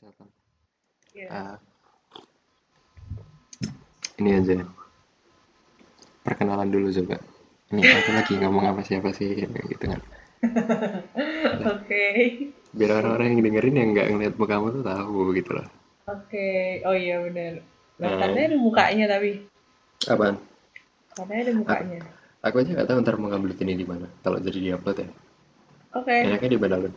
catatan. Iya. Ah, ini aja. Perkenalan dulu coba. Ini aku lagi ngomong apa siapa sih gitu kan. Oke. Biar orang-orang yang dengerin yang nggak ngeliat muka kamu tuh tahu gitu loh. Oke. Oh iya benar. Nah, Hmm. katanya ada mukanya tapi. Apaan? Katanya ada mukanya. Aku aja nggak tahu ntar mau ngambil ini di mana. Kalau jadi diupload ya. Oke. Enaknya di Badalun.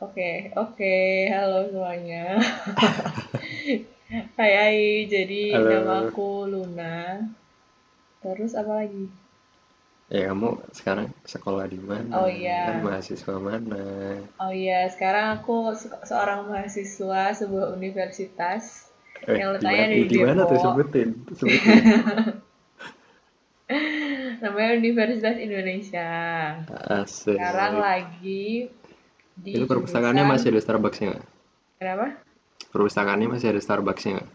Oke. Oke. Halo semuanya. Hai hai. Jadi Halo. nama aku Luna. Terus apa lagi? Ya kamu sekarang sekolah di mana? Oh, iya. Kan mahasiswa mana? Oh iya, sekarang aku se- seorang mahasiswa sebuah universitas Eh, Yang letaknya di di mana tuh sebutin? Sebutin. namanya Universitas Indonesia. Asik. Sekarang lagi di Itu perpustakaannya jurusan- masih ada Starbucksnya nggak? Kenapa? Perpustakaannya masih ada Starbucksnya nggak?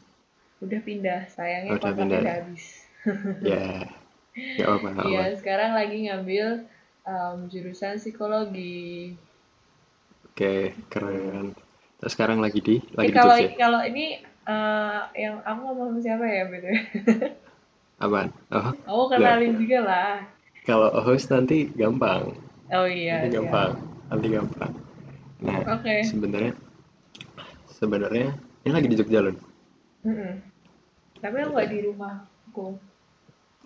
Udah pindah, sayangnya Oh, udah pindah. udah habis. Ya, nggak apa-apa. Iya, sekarang lagi ngambil um, jurusan psikologi. Oke, keren. Terus sekarang lagi di lagi Eh, di kalau Jogja. kalau ini uh, yang aku ngomong sama siapa ya betul? Apaan? Oh, Aku kenalin juga lah. kalau host nanti gampang. Oh iya. Nanti siap. gampang. Nanti gampang. Nah, Oke. sebenarnya sebenarnya ini lagi di Jogja loh. Mm-mm. Tapi aku nggak di rumahku.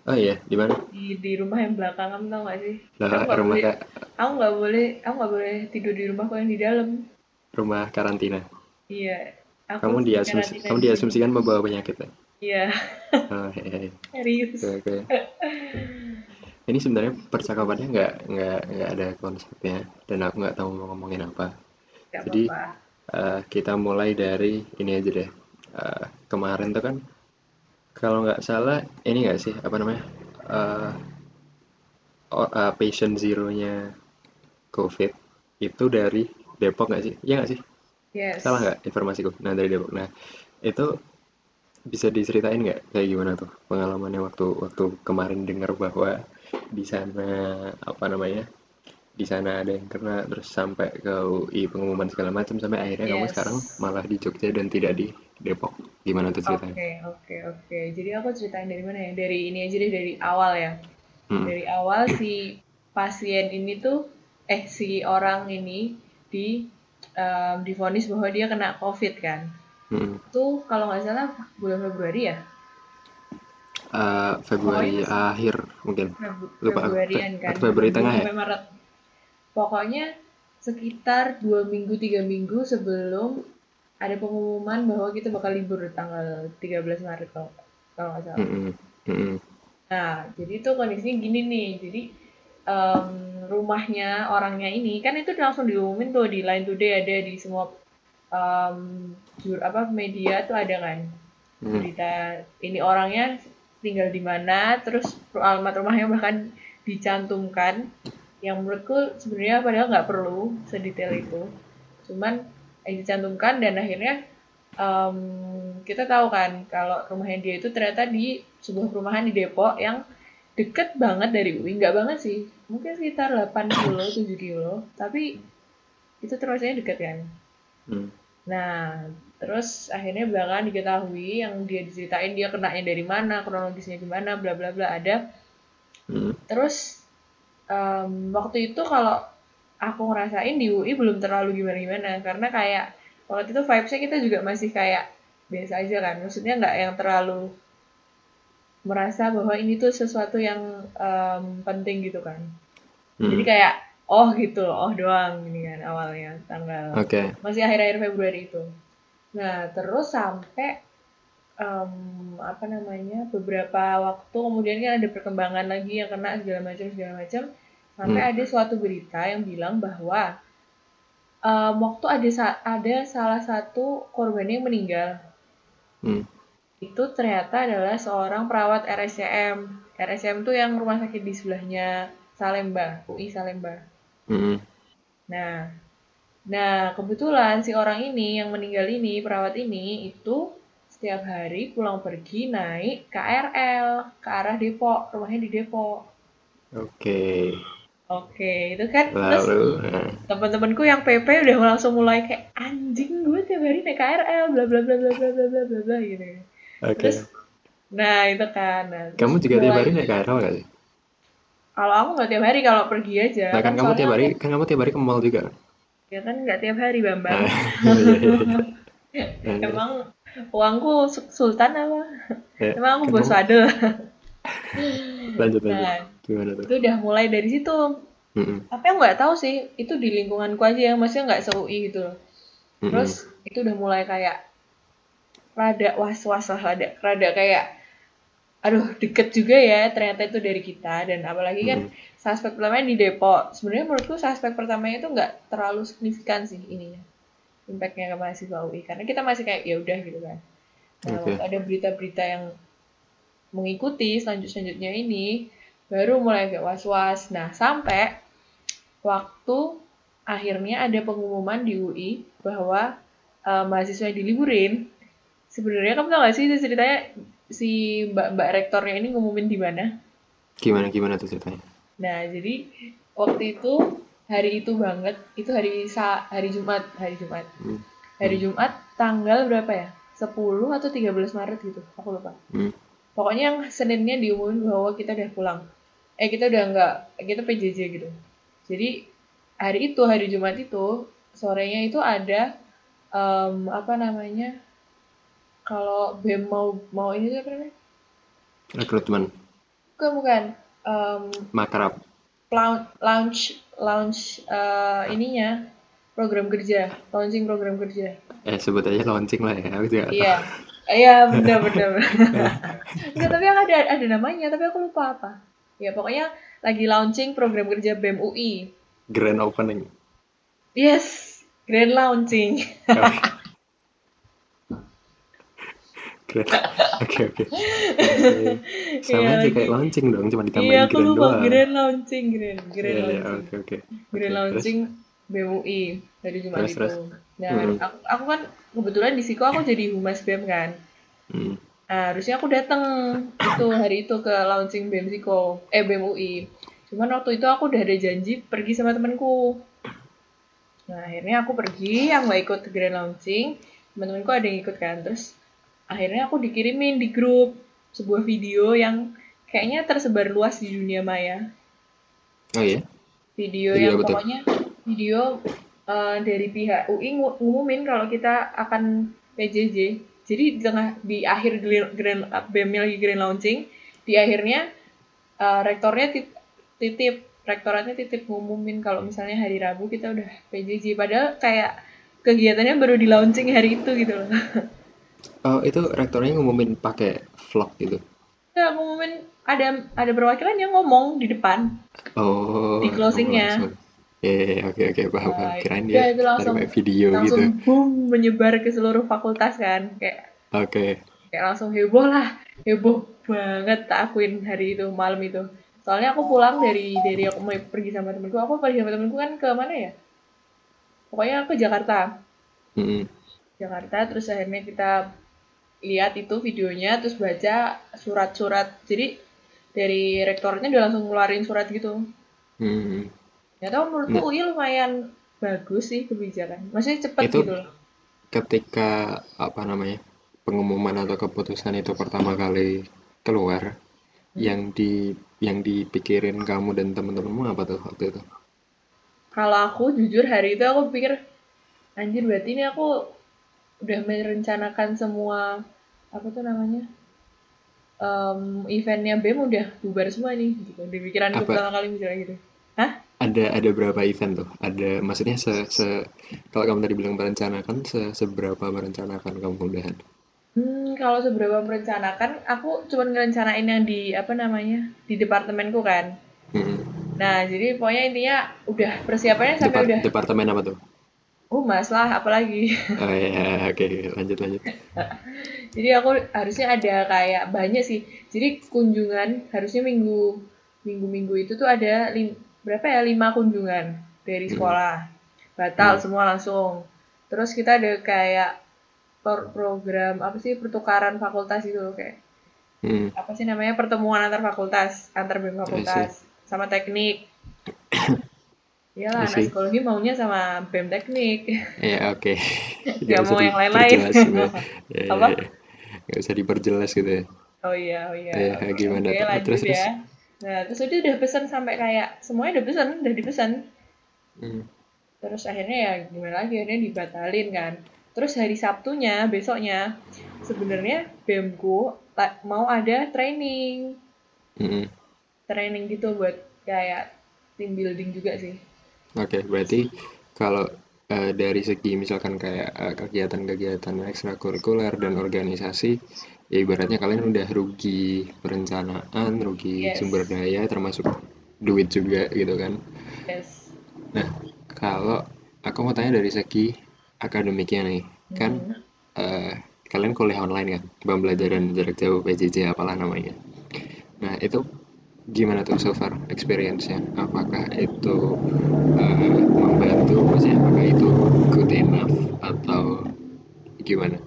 Oh iya, di mana? Di di rumah yang belakang kamu tau gak sih? Lah, Aku rumah boleh, ka- aku nggak boleh, aku nggak boleh tidur di rumahku yang di dalam. rumah karantina. Iya. Aku Kamu diasumsi, kamu diasumsikan membawa penyakit ya? Iya, Oh, hehehe. serius. Oke, oke. Ini sebenarnya percakapannya nggak nggak nggak ada konsepnya dan aku nggak tahu mau ngomongin apa. Gak Jadi- apa-apa. Eh, kita mulai dari ini aja deh. Eh, kemarin tuh kan kalau nggak salah ini nggak sih apa namanya o- eh, patient zero-nya COVID itu dari Depok nggak sih? Iya nggak sih? Yes. Salah nggak informasiku? Nah dari Depok. Nah itu bisa diceritain nggak kayak gimana tuh pengalamannya waktu waktu kemarin dengar bahwa di sana apa namanya di sana ada yang kena terus sampai ke UI pengumuman segala macam sampai akhirnya kamu Yes. sekarang malah di Jogja dan tidak di Depok gimana tuh Oke, ceritanya? oke, oke. Jadi aku ceritain dari mana ya? Dari ini aja deh, dari awal ya. Hmm. Dari awal si pasien ini tuh, eh si orang ini di em, divonis bahwa dia kena COVID kan. Hmm. Itu kalau nggak salah bulan Februari ya? Eh, Februari Pokoknya- akhir mungkin Febu- Lupa. Februarian Fe- kan. Februari tengah ya? Maret. Pokoknya sekitar dua minggu tiga minggu sebelum ada pengumuman bahwa kita bakal libur tanggal 13 Maret kalau kalau nggak salah. Mm-mm. Mm-mm. Nah, jadi itu kondisinya gini nih. Jadi em, rumahnya orangnya ini kan itu langsung diumumin tuh di Line Today ada di semua em, jur apa media tuh ada kan Hmm. berita ini orangnya tinggal di mana, terus alamat rumahnya bahkan dicantumkan. Yang menurutku sebenarnya padahal nggak perlu sedetail itu. Cuman eh, dicantumkan dan akhirnya em, kita tahu kan kalau rumahnya dia itu ternyata di sebuah perumahan di Depok yang deket banget dari UI, nggak banget sih, mungkin sekitar 8 kilo, 7 kilo, tapi itu terusnya deket kan. Hmm. Nah, terus akhirnya belakangan diketahui yang dia diceritain dia kenanya dari mana, kronologisnya gimana, bla bla bla ada. Hmm. Terus em, waktu itu kalau aku ngerasain di UI belum terlalu gimana-gimana karena kayak waktu itu vibes-nya kita juga masih kayak biasa aja kan. Maksudnya nggak yang terlalu merasa bahwa ini tuh sesuatu yang em, penting gitu kan. Jadi Hmm. kayak oh gitu, oh doang ini kan awalnya tanggal Oke. masih akhir-akhir Februari itu. Nah, terus sampai em, apa namanya beberapa waktu kemudian kan ada perkembangan lagi yang kena segala macam segala macam sampai Hmm. ada suatu berita yang bilang bahwa em, waktu ada ada salah satu korban yang meninggal Hmm. itu ternyata adalah seorang perawat RSCM. RSCM tuh yang rumah sakit di sebelahnya Salemba, UI Salemba. Hmm. Nah, nah kebetulan si orang ini yang meninggal ini, perawat ini itu setiap hari pulang pergi naik KRL ke arah Depok, rumahnya di Depok. Oke. Oke, itu kan terus Lalu, nah, teman-temanku yang PP udah langsung mulai kayak anjing gue tiap hari naik KRL bla bla bla bla bla bla bla bla bla gitu. oke. Terus nah itu kan. Nah, terus Kamu juga tiap hari naik KRL nggak sih? Kalau aku nggak tiap hari kalau pergi aja. Nah kan kamu soalnya tiap hari, aku- kan kamu tiap hari ke mall juga. Ya kan nggak tiap hari Bambang. Nah, iya, iya, iya. Emang uangku su- sultan apa? ya, Emang aku bos wadel. Lanjut lanjut. Nah, Gimana tuh? itu udah mulai dari situ. Mm-mm, Tapi aku nggak tahu sih, itu di lingkunganku aja yang maksudnya nggak se-UI gitu loh. Terus itu udah mulai kayak rada was-was lah, rada, rada kayak aduh deket juga ya ternyata itu dari kita dan apalagi kan Mm. suspek pertamanya di Depok. Sebenarnya menurutku suspek pertamanya itu nggak terlalu signifikan sih ininya impactnya ke mahasiswa UI karena kita masih kayak ya udah gitu kan. Nah, waktu ada berita-berita yang mengikuti selanjut selanjutnya ini baru mulai agak was-was. Nah sampai waktu akhirnya ada pengumuman di UI bahwa eh, mahasiswa yang diliburin. Sebenarnya kamu tau gak sih ceritanya si mbak mbak rektornya ini ngumumin di mana? Gimana gimana tuh ceritanya? Nah, jadi waktu itu hari itu banget, itu hari Sa hari Jumat, hari Jumat. Hmm. Hari Jumat tanggal berapa ya? 10 atau 13 Maret gitu, aku lupa. Hmm. Pokoknya yang Seninnya diumumin bahwa kita udah pulang. Eh, kita udah nggak, kita PJJ gitu. Jadi hari itu, hari Jumat itu, sorenya itu ada em, apa namanya? Kalau BEM mau mau ini apa namanya? Rekrutmen, Bukan, bukan. Em, makrab. launch launch eh, ininya program kerja launching program kerja Eh sebut aja launching lah ya. Aku juga. iya iya benar benar enggak tapi ada ada namanya tapi aku lupa apa ya pokoknya lagi launching program kerja BEM UI Grand opening. yes grand launching Grand. Oke oke. Sama Iya, aja kayak launching dong, cuma ditambahin iya aku grand lupa doang. grand launching grand grand Iya, iya, launching oke oke. grand Oke, launching BEM UI dari Jumat Terus, itu terus. nah Hmm. aku, aku kan kebetulan di Siko aku jadi humas BEM kan Hmm. Nah, harusnya aku datang itu hari itu ke launching BEM Siko, eh BEM UI. Cuman waktu itu aku udah ada janji pergi sama temanku. Nah, akhirnya aku pergi, yang nggak ikut grand launching. Teman-temanku ada yang ikut kan. Terus akhirnya aku dikirimin di grup sebuah video yang kayaknya tersebar luas di dunia maya. Oh iya. Video, Video yang tuh? pokoknya video eh, dari pihak UI ngu- ngumumin kalau kita akan PJJ. Jadi di tengah di akhir grand, grand BEM lagi grand launching, di akhirnya eh, rektornya tit- titip rektoratnya titip ngumumin kalau misalnya hari Rabu kita udah PJJ padahal kayak kegiatannya baru di launching hari itu gitu loh. Oh itu rektornya ngumumin pakai vlog gitu. Nggak ngumumin ada ada perwakilan yang ngomong di depan. Oh. Di closingnya. langsung. Iya, oke oke paham paham. Nah, Kirain iya, dia itu langsung- kayak video langsung gitu. boom menyebar ke seluruh fakultas kan kayak Oke. kayak langsung heboh lah heboh banget tak akuin hari itu malam itu soalnya aku pulang dari dari aku mau pergi sama temenku aku pergi sama temenku kan ke mana ya pokoknya ke Jakarta Mm-mm. Jakarta terus akhirnya kita lihat itu videonya terus baca surat-surat jadi dari rektornya udah langsung ngeluarin surat gitu Mm-mm. ya tau menurutku Nah. UI lumayan bagus sih kebijakan maksudnya cepet Itu- gitu loh Ketika apa namanya pengumuman atau keputusan itu pertama kali keluar, yang di yang dipikirin kamu dan teman-temanmu apa tuh waktu itu? Kalau aku jujur hari itu aku pikir anjir berarti ini aku udah merencanakan semua apa tuh namanya em, eventnya BEM udah bubar semua nih gitu di pikiranku Apa? pertama kali misalnya gitu. Hah? Ada ada berapa event tuh? Ada maksudnya se, se kalau kamu tadi bilang merencanakan se, seberapa merencanakan kamu udahan? Hmm, kalau seberapa merencanakan, aku cuma ngerencanain yang di apa namanya di departemenku kan. Mm-mm. Nah jadi pokoknya intinya udah persiapannya sampai Depart- udah departemen apa tuh? Humas lah apalagi. Oh ya, oke lanjut lanjut. Jadi aku harusnya ada kayak banyak sih. Jadi kunjungan harusnya minggu minggu minggu itu tuh ada lim, berapa ya lima kunjungan dari Hmm. sekolah. Batal Hmm. semua langsung. Terus kita ada kayak pro- program apa sih pertukaran fakultas itu loh, kayak Mm. apa sih namanya pertemuan antar fakultas antar BEM fakultas sama teknik. Iyalah, anak Isi. psikologi maunya sama BEM teknik. Ya oke. Nggak mau yang lain-lain. gitu ya. Ya, ya, Apa? ya. Nggak usah diperjelas gitu ya. Oh iya, oh iya. Iya, Oke, gimana Oke, tuh? lanjut Terus, terus. ya. Nah, terus udah udah pesan sampai kayak semuanya udah pesan, udah dipesan. Hmm. Terus akhirnya ya gimana lagi, akhirnya dibatalin kan. Terus hari Sabtunya, besoknya, sebenarnya BEMku mau ada training. Mm-mm. Training gitu buat kayak team building juga sih. Oke, berarti kalau eh, dari segi misalkan kayak eh, kegiatan-kegiatan ekstrakurikuler dan organisasi, ya ibaratnya kalian udah rugi perencanaan, rugi Yes. sumber daya, termasuk duit juga gitu kan. Yes. Nah, kalau aku mau tanya dari segi akademiknya nih, kan Mhm. eh, kalian kuliah online kan, pembelajaran jarak jauh PJJ apalah namanya. Nah, itu gimana tuh so far experience-nya? Apakah itu eh, membantu, maksudnya apakah itu good enough atau gimana?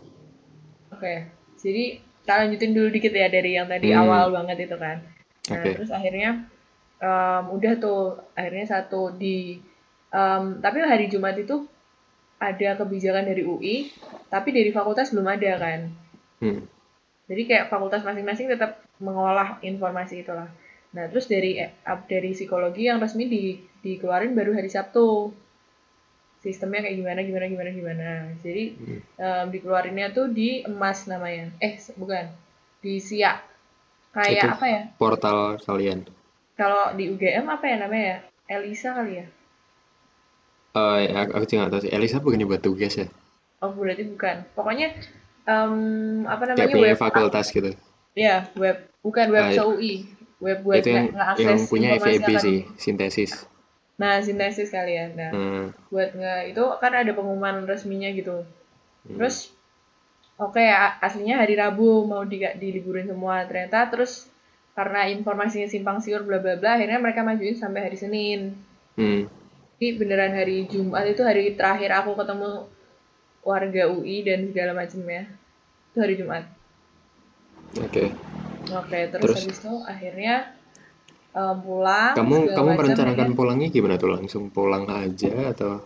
Oke, jadi kita lanjutin dulu dikit ya dari yang tadi Hmm. awal banget itu kan. Nah, Oke. terus akhirnya em, udah tuh akhirnya satu di em, tapi hari Jumat itu ada kebijakan dari UI, tapi dari fakultas belum ada kan. Hmm. Jadi kayak fakultas masing-masing tetap mengolah informasi itulah. Nah, terus dari eh, up- dari psikologi yang resmi di dikeluarin baru hari Sabtu. Sistemnya kayak gimana gimana gimana gimana. Jadi Hmm. em, dikeluarinnya tuh di emas namanya. Eh, bukan. Di Siak. Kayak Itu apa ya? portal kalian. Kalau di UGM apa ya namanya ya? Elisa kali ya? Eh, ya, aku, juga nggak tahu sih. Elisa bukannya buat tugas ya? Oh, berarti bukan. Pokoknya em, apa Kayak namanya punya web fakultas gitu. ya web bukan web Ah, UI web buat itu yang nge- yang punya FEB sih, sintesis. Nah, sintesis kali ya. Nah, Hmm. buat nge itu kan ada pengumuman resminya gitu. Hmm. Terus oke a- aslinya hari Rabu mau di diliburin semua. Ternyata terus karena informasinya simpang siur bla bla bla akhirnya mereka majuin sampai hari Senin. Hmm. Jadi beneran hari Jumat itu hari terakhir aku ketemu warga UI dan segala macamnya. Itu hari Jumat. Oke. Oke, terus, Terus? habis itu akhirnya em, pulang Kamu kamu merencanakan akhirnya- pulangnya gimana tuh? Langsung pulang aja atau?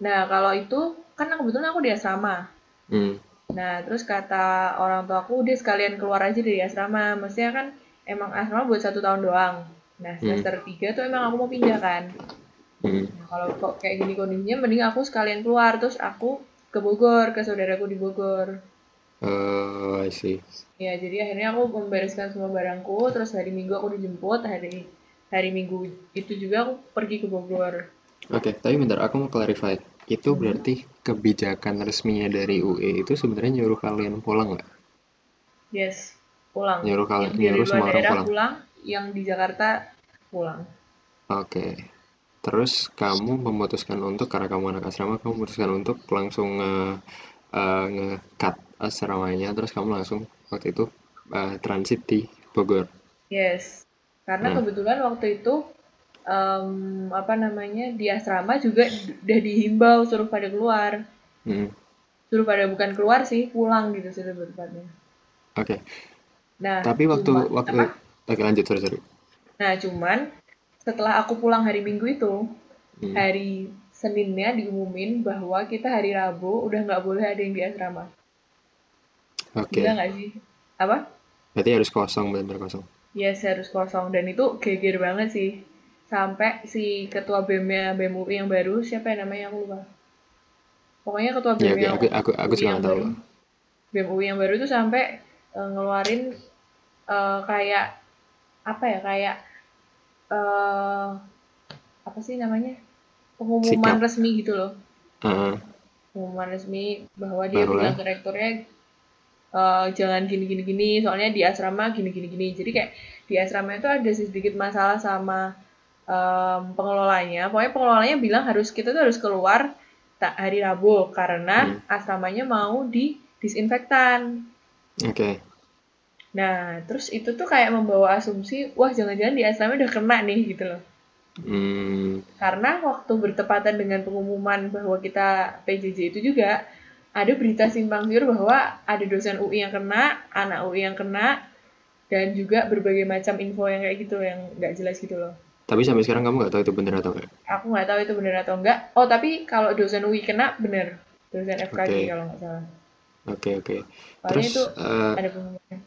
Nah, kalau itu kan kebetulan aku di asrama. Hmm. Nah, terus kata orang tua aku, udah sekalian keluar aja dari asrama. Maksudnya kan emang asrama buat satu tahun doang. Nah, semester 3 tuh emang aku mau pindah kan. Hmm. Nah, kalau kok kayak gini kondisinya, mending aku sekalian keluar. Terus aku ke Bogor, ke saudaraku di Bogor. Oh, I see. Ya, jadi akhirnya aku membereskan semua barangku. Terus hari Minggu aku dijemput. Hari hari Minggu itu juga aku pergi ke Bogor. Oke, tapi bentar, aku mau clarify. Itu Hmm. berarti kebijakan resminya dari UE itu sebenarnya nyuruh kalian pulang nggak? Yes, pulang. Nyuruh kalian, Yang nyuruh semua orang pulang. pulang, yang di Jakarta pulang. Oke. Terus kamu memutuskan untuk karena kamu anak asrama, kamu memutuskan untuk langsung nge, eh, nge-cut asramanya, terus kamu langsung waktu itu eh, transit di Bogor. Yes, karena Hmm. kebetulan waktu itu em, apa namanya di asrama juga udah dihimbau suruh pada keluar, Hmm. suruh pada bukan keluar sih pulang gitu sih tepatnya. Oke. Nah, Tapi waktu cuma- waktu apa? Oke, lanjut, sorry, sorry. Nah, cuman setelah aku pulang hari Minggu itu, Hmm. hari Seninnya diumumin bahwa kita hari Rabu udah nggak boleh ada yang di asrama. Oke. Gila nggak sih? Apa? Berarti harus kosong, benar-benar kosong. Yes, harus kosong dan itu geger banget sih. Sampai si ketua BEM-nya BEM UI yang baru, siapa ya namanya aku lupa. Pokoknya ketua Ya, BEM oke, yang aku aku aku UI juga yang tahu. baru, BEM UI yang baru itu sampai eh, ngeluarin eh, kayak apa ya kayak eh apa sih namanya pengumuman Sikap. resmi gitu loh Heeh. pengumuman resmi bahwa dia bilang ke rektornya eh, jangan gini gini gini soalnya di asrama gini gini gini jadi kayak di asrama itu ada sedikit masalah sama em, pengelolanya pokoknya pengelolanya bilang harus kita tuh harus keluar tak hari Rabu karena Hmm. asramanya mau di disinfektan Oke. nah terus itu tuh kayak membawa asumsi wah jangan-jangan di asrama udah kena nih gitu loh Hmm. karena waktu bertepatan dengan pengumuman bahwa kita PJJ itu juga ada berita simpang siur bahwa ada dosen UI yang kena, anak UI yang kena, dan juga berbagai macam info yang kayak gitu yang nggak jelas gitu loh. Tapi sampai sekarang kamu nggak tahu itu bener atau enggak? Aku nggak tahu itu benar atau enggak. Oh, tapi kalau dosen UI kena bener. Dosen FKG Oke. kalau nggak salah. Oke, oke. Soalnya Terus, itu ada pengumuman.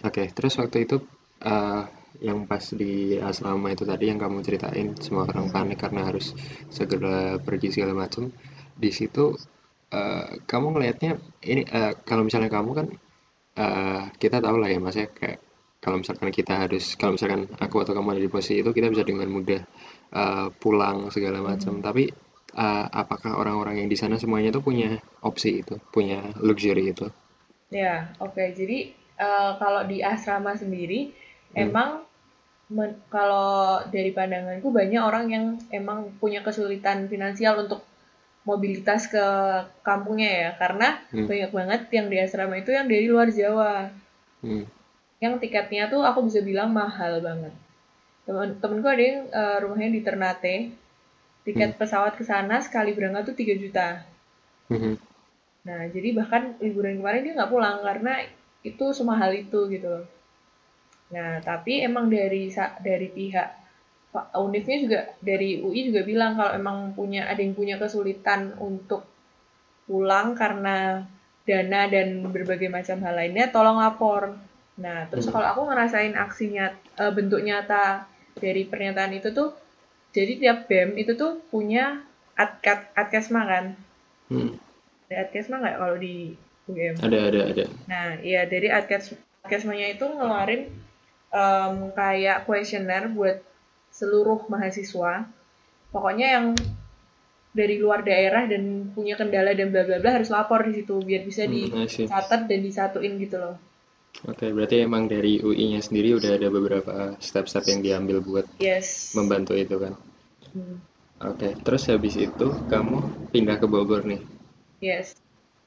oke, terus waktu itu eh, yang pas di asrama itu tadi yang kamu ceritain, semua orang panik karena harus segera pergi segala macam. Di situ eh, kamu ngelihatnya ini eh, kalau misalnya kamu kan eh, kita tahu lah ya mas ya kayak kalau misalkan kita harus kalau misalkan aku atau kamu ada di posisi itu kita bisa dengan mudah eh, pulang segala macam. Tapi eh, apakah orang-orang yang di sana semuanya tuh punya opsi itu, punya luxury itu? Ya, oke. Jadi eh, kalau di asrama sendiri, Hmm. emang men- kalau dari pandanganku banyak orang yang emang punya kesulitan finansial untuk mobilitas ke kampungnya ya, karena Hmm. banyak banget yang di asrama itu yang dari luar Jawa, Hmm. yang tiketnya tuh aku bisa bilang mahal banget. Temen temenku ada yang eh, rumahnya di Ternate, tiket pesawat ke sana sekali berangkat tuh 3 juta. Mhm. Nah, jadi bahkan liburan kemarin dia nggak pulang karena itu semahal itu gitu loh. Nah, tapi emang dari dari pihak Pak Unifnya juga dari UI juga bilang kalau emang punya ada yang punya kesulitan untuk pulang karena dana dan berbagai macam hal lainnya, tolong lapor. Nah, terus Hmm. kalau aku ngerasain aksinya eh, bentuk nyata dari pernyataan itu tuh, jadi tiap BEM itu tuh punya adkat adkesma kan? Hmm. Ada adkesma nggak kalau di UGM? Ada, ada, ada. Nah, iya dari adkes adkesmanya itu ngeluarin em, kayak kuesioner buat seluruh mahasiswa. Pokoknya yang dari luar daerah dan punya kendala dan bla bla bla harus lapor di situ biar bisa Hmm, dicatat dan disatuin gitu loh. Oke, berarti emang dari UI-nya sendiri udah ada beberapa step-step yang diambil buat Yes. membantu itu kan. Hmm, Oke, terus habis itu kamu pindah ke Bogor nih. Yes.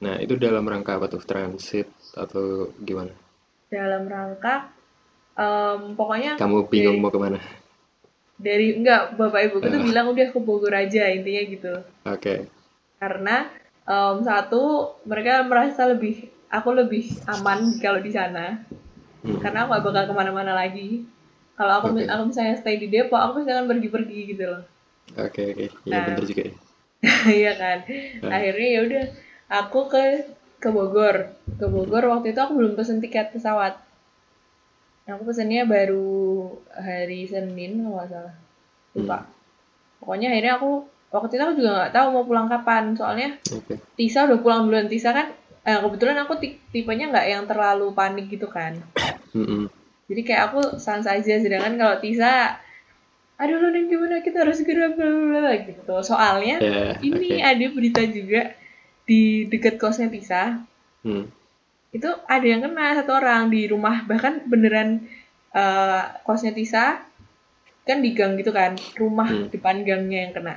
Nah, itu dalam rangka apa tuh? Transit atau gimana? Dalam rangka em, pokoknya Kamu bingung dari, mau ke mana? Dari enggak bapak ibuku tuh Ah. bilang udah ke Bogor aja intinya gitu. Oke. karena em, satu mereka merasa lebih aku lebih aman kalau di sana Hmm. karena aku gak bakal ke mana-mana lagi kalau aku Oke. aku misalnya stay di Depok aku pasti akan pergi-pergi gitu loh Oke, oke. Iya Nah. bener juga ya. iya kan Nah. akhirnya ya udah aku ke ke Bogor ke Bogor waktu itu aku belum pesen tiket pesawat aku pesennya baru hari Senin kalau nggak salah lupa Hmm. pokoknya akhirnya aku waktu itu aku juga nggak tahu mau pulang kapan soalnya Oke. Tisa udah pulang duluan Tisa kan eh, kebetulan aku ti- tipenya nggak yang terlalu panik gitu kan Mm-mm. jadi kayak aku sans aja sedangkan kalau Tisa aduh lo dan gimana kita harus segera bla gitu soalnya Ya, ini oke. ada berita juga di dekat kosnya Tisa Hmm. Itu ada yang kena satu orang di rumah bahkan beneran eh, kosnya Tisa kan di gang gitu kan rumah Hmm. depan gangnya yang kena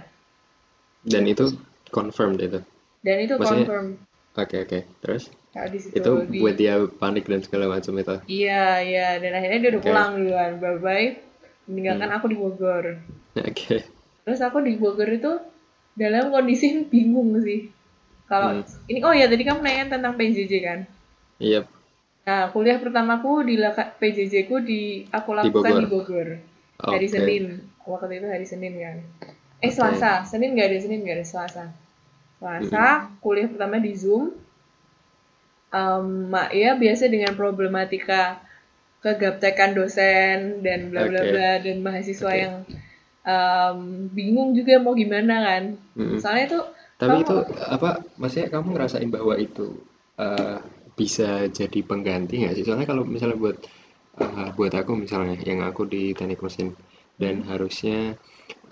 Dan itu confirmed itu. dan itu Maksudnya- confirm Oke, oke. Terus kalau di situ itu di- buat dia panik dan segala macam itu. Iya, iya. Dan akhirnya dia udah Oke. pulang duluan. Bye-bye. Meninggalkan aku di Bogor. Oke. Terus aku di Bogor itu dalam kondisi bingung sih. Kalau Hmm. ini, oh ya tadi kamu nanya tentang PJJ kan? Iya. Nah, kuliah pertamaku di PJJ ku di aku Di lakukan Bogor. di Bogor. Hari Oke. Senin. Waktu itu hari Senin kan. Eh, Oke. Selasa. Senin nggak ada, Senin nggak ada, Selasa. Selasa, kuliah pertama di Zoom. Ma- ya biasa dengan problematika kegaptekan dosen dan bla bla Oke. bla dan mahasiswa Oke. yang em, bingung juga mau gimana kan. Mm-mm. Soalnya itu Tapi kamu- itu apa? Maksudnya kamu ngerasain bahwa itu eh, bisa jadi pengganti nggak sih? Soalnya kalau misalnya buat eh, buat aku misalnya yang aku di teknik mesin dan harusnya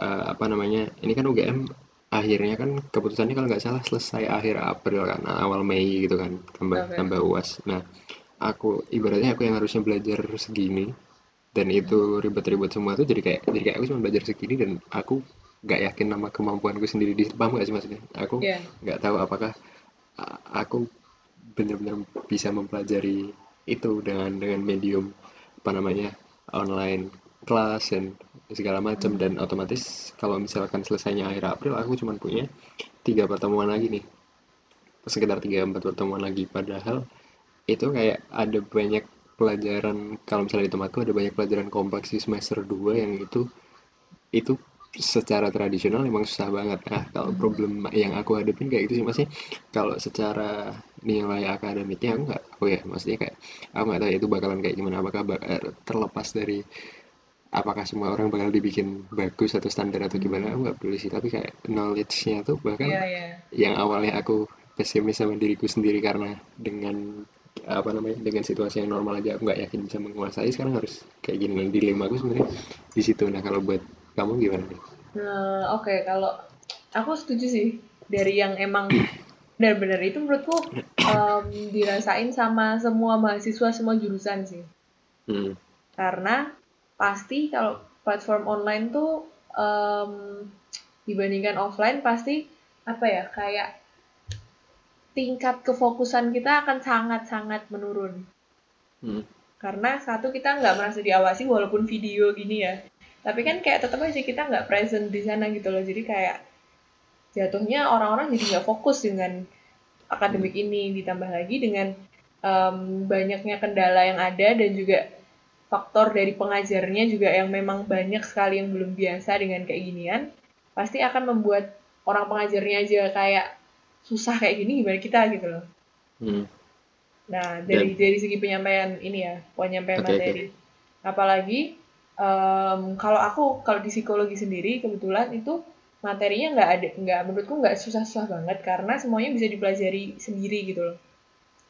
eh, apa namanya? Ini kan UGM akhirnya kan keputusannya kalau nggak salah selesai akhir April kan awal Mei gitu kan tambah Oke. tambah UAS. Nah aku ibaratnya aku yang harusnya belajar segini dan itu ribet-ribet semua tuh jadi kayak jadi kayak aku cuma belajar segini dan aku nggak yakin nama kemampuanku sendiri di paham nggak sih maksudnya aku ya nggak tahu apakah aku benar-benar bisa mempelajari itu dengan dengan medium apa namanya online kelas dan segala macam. Dan otomatis kalau misalkan selesainya akhir April aku cuma punya tiga pertemuan lagi nih. Sekitar tiga empat pertemuan lagi. Padahal itu kayak ada banyak pelajaran. Kalau misalnya di tempatku ada banyak pelajaran kompleks di semester 2 yang itu itu secara tradisional emang susah banget. Nah, kalau problem yang aku hadapin kayak gitu sih, masih kalau secara nilai akademiknya aku nggak tahu ya, maksudnya kayak aku nggak tahu ya itu bakalan kayak gimana, apakah eh, terlepas dari apakah semua orang bakal dibikin bagus atau standar atau gimana, aku nggak peduli sih, tapi kayak knowledge-nya tuh bahkan Iya, iya. yang awalnya aku pesimis sama diriku sendiri karena dengan apa namanya dengan situasi yang normal aja aku nggak yakin bisa menguasai. Sekarang harus kayak gini dilema aku sebenarnya di situ. Nah kalau buat kamu gimana nih Nah, oke kalau aku setuju sih dari yang emang benar-benar itu menurutku em, dirasain sama semua mahasiswa semua jurusan sih. hmm. Karena pasti kalau platform online tuh em, dibandingkan offline pasti apa ya kayak tingkat kefokusan kita akan sangat-sangat menurun. Hmm. Karena satu kita nggak merasa diawasi walaupun video gini ya. Tapi kan kayak tetap aja kita nggak present di sana gitu loh. Jadi kayak jatuhnya orang-orang jadi nggak fokus dengan akademik ini. Ditambah lagi dengan em, banyaknya kendala yang ada dan juga faktor dari pengajarnya juga yang memang banyak sekali yang belum biasa dengan kayak ginian. Pasti akan membuat orang pengajarnya aja kayak susah kayak gini gimana kita gitu loh. Hmm. Nah, dari dari segi penyampaian ini ya, penyampaian oke. materi. Apalagi em, kalau aku kalau di psikologi sendiri kebetulan itu materinya nggak ada nggak menurutku nggak susah-susah banget karena semuanya bisa dipelajari sendiri gitu loh.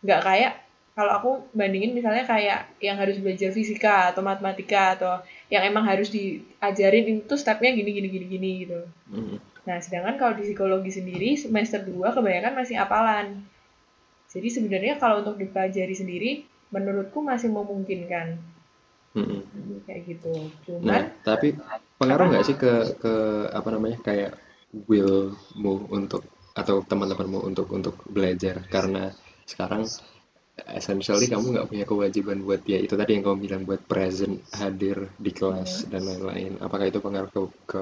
Nggak kayak kalau aku bandingin misalnya kayak yang harus belajar fisika atau matematika atau yang emang harus diajarin itu stepnya gini gini gini gini gitu. Hmm. Nah, sedangkan kalau di psikologi sendiri semester 2 kebanyakan masih apalan. Jadi sebenarnya kalau untuk dipelajari sendiri menurutku masih memungkinkan Hmm. kayak gitu. Nah, Cuman tapi pengaruh nggak sih ke ke apa namanya kayak willmu untuk atau teman-temanmu untuk untuk belajar karena sekarang essentially kamu nggak punya kewajiban buat ya itu tadi yang kamu bilang buat present hadir di kelas dan lain-lain apakah itu pengaruh ke, ke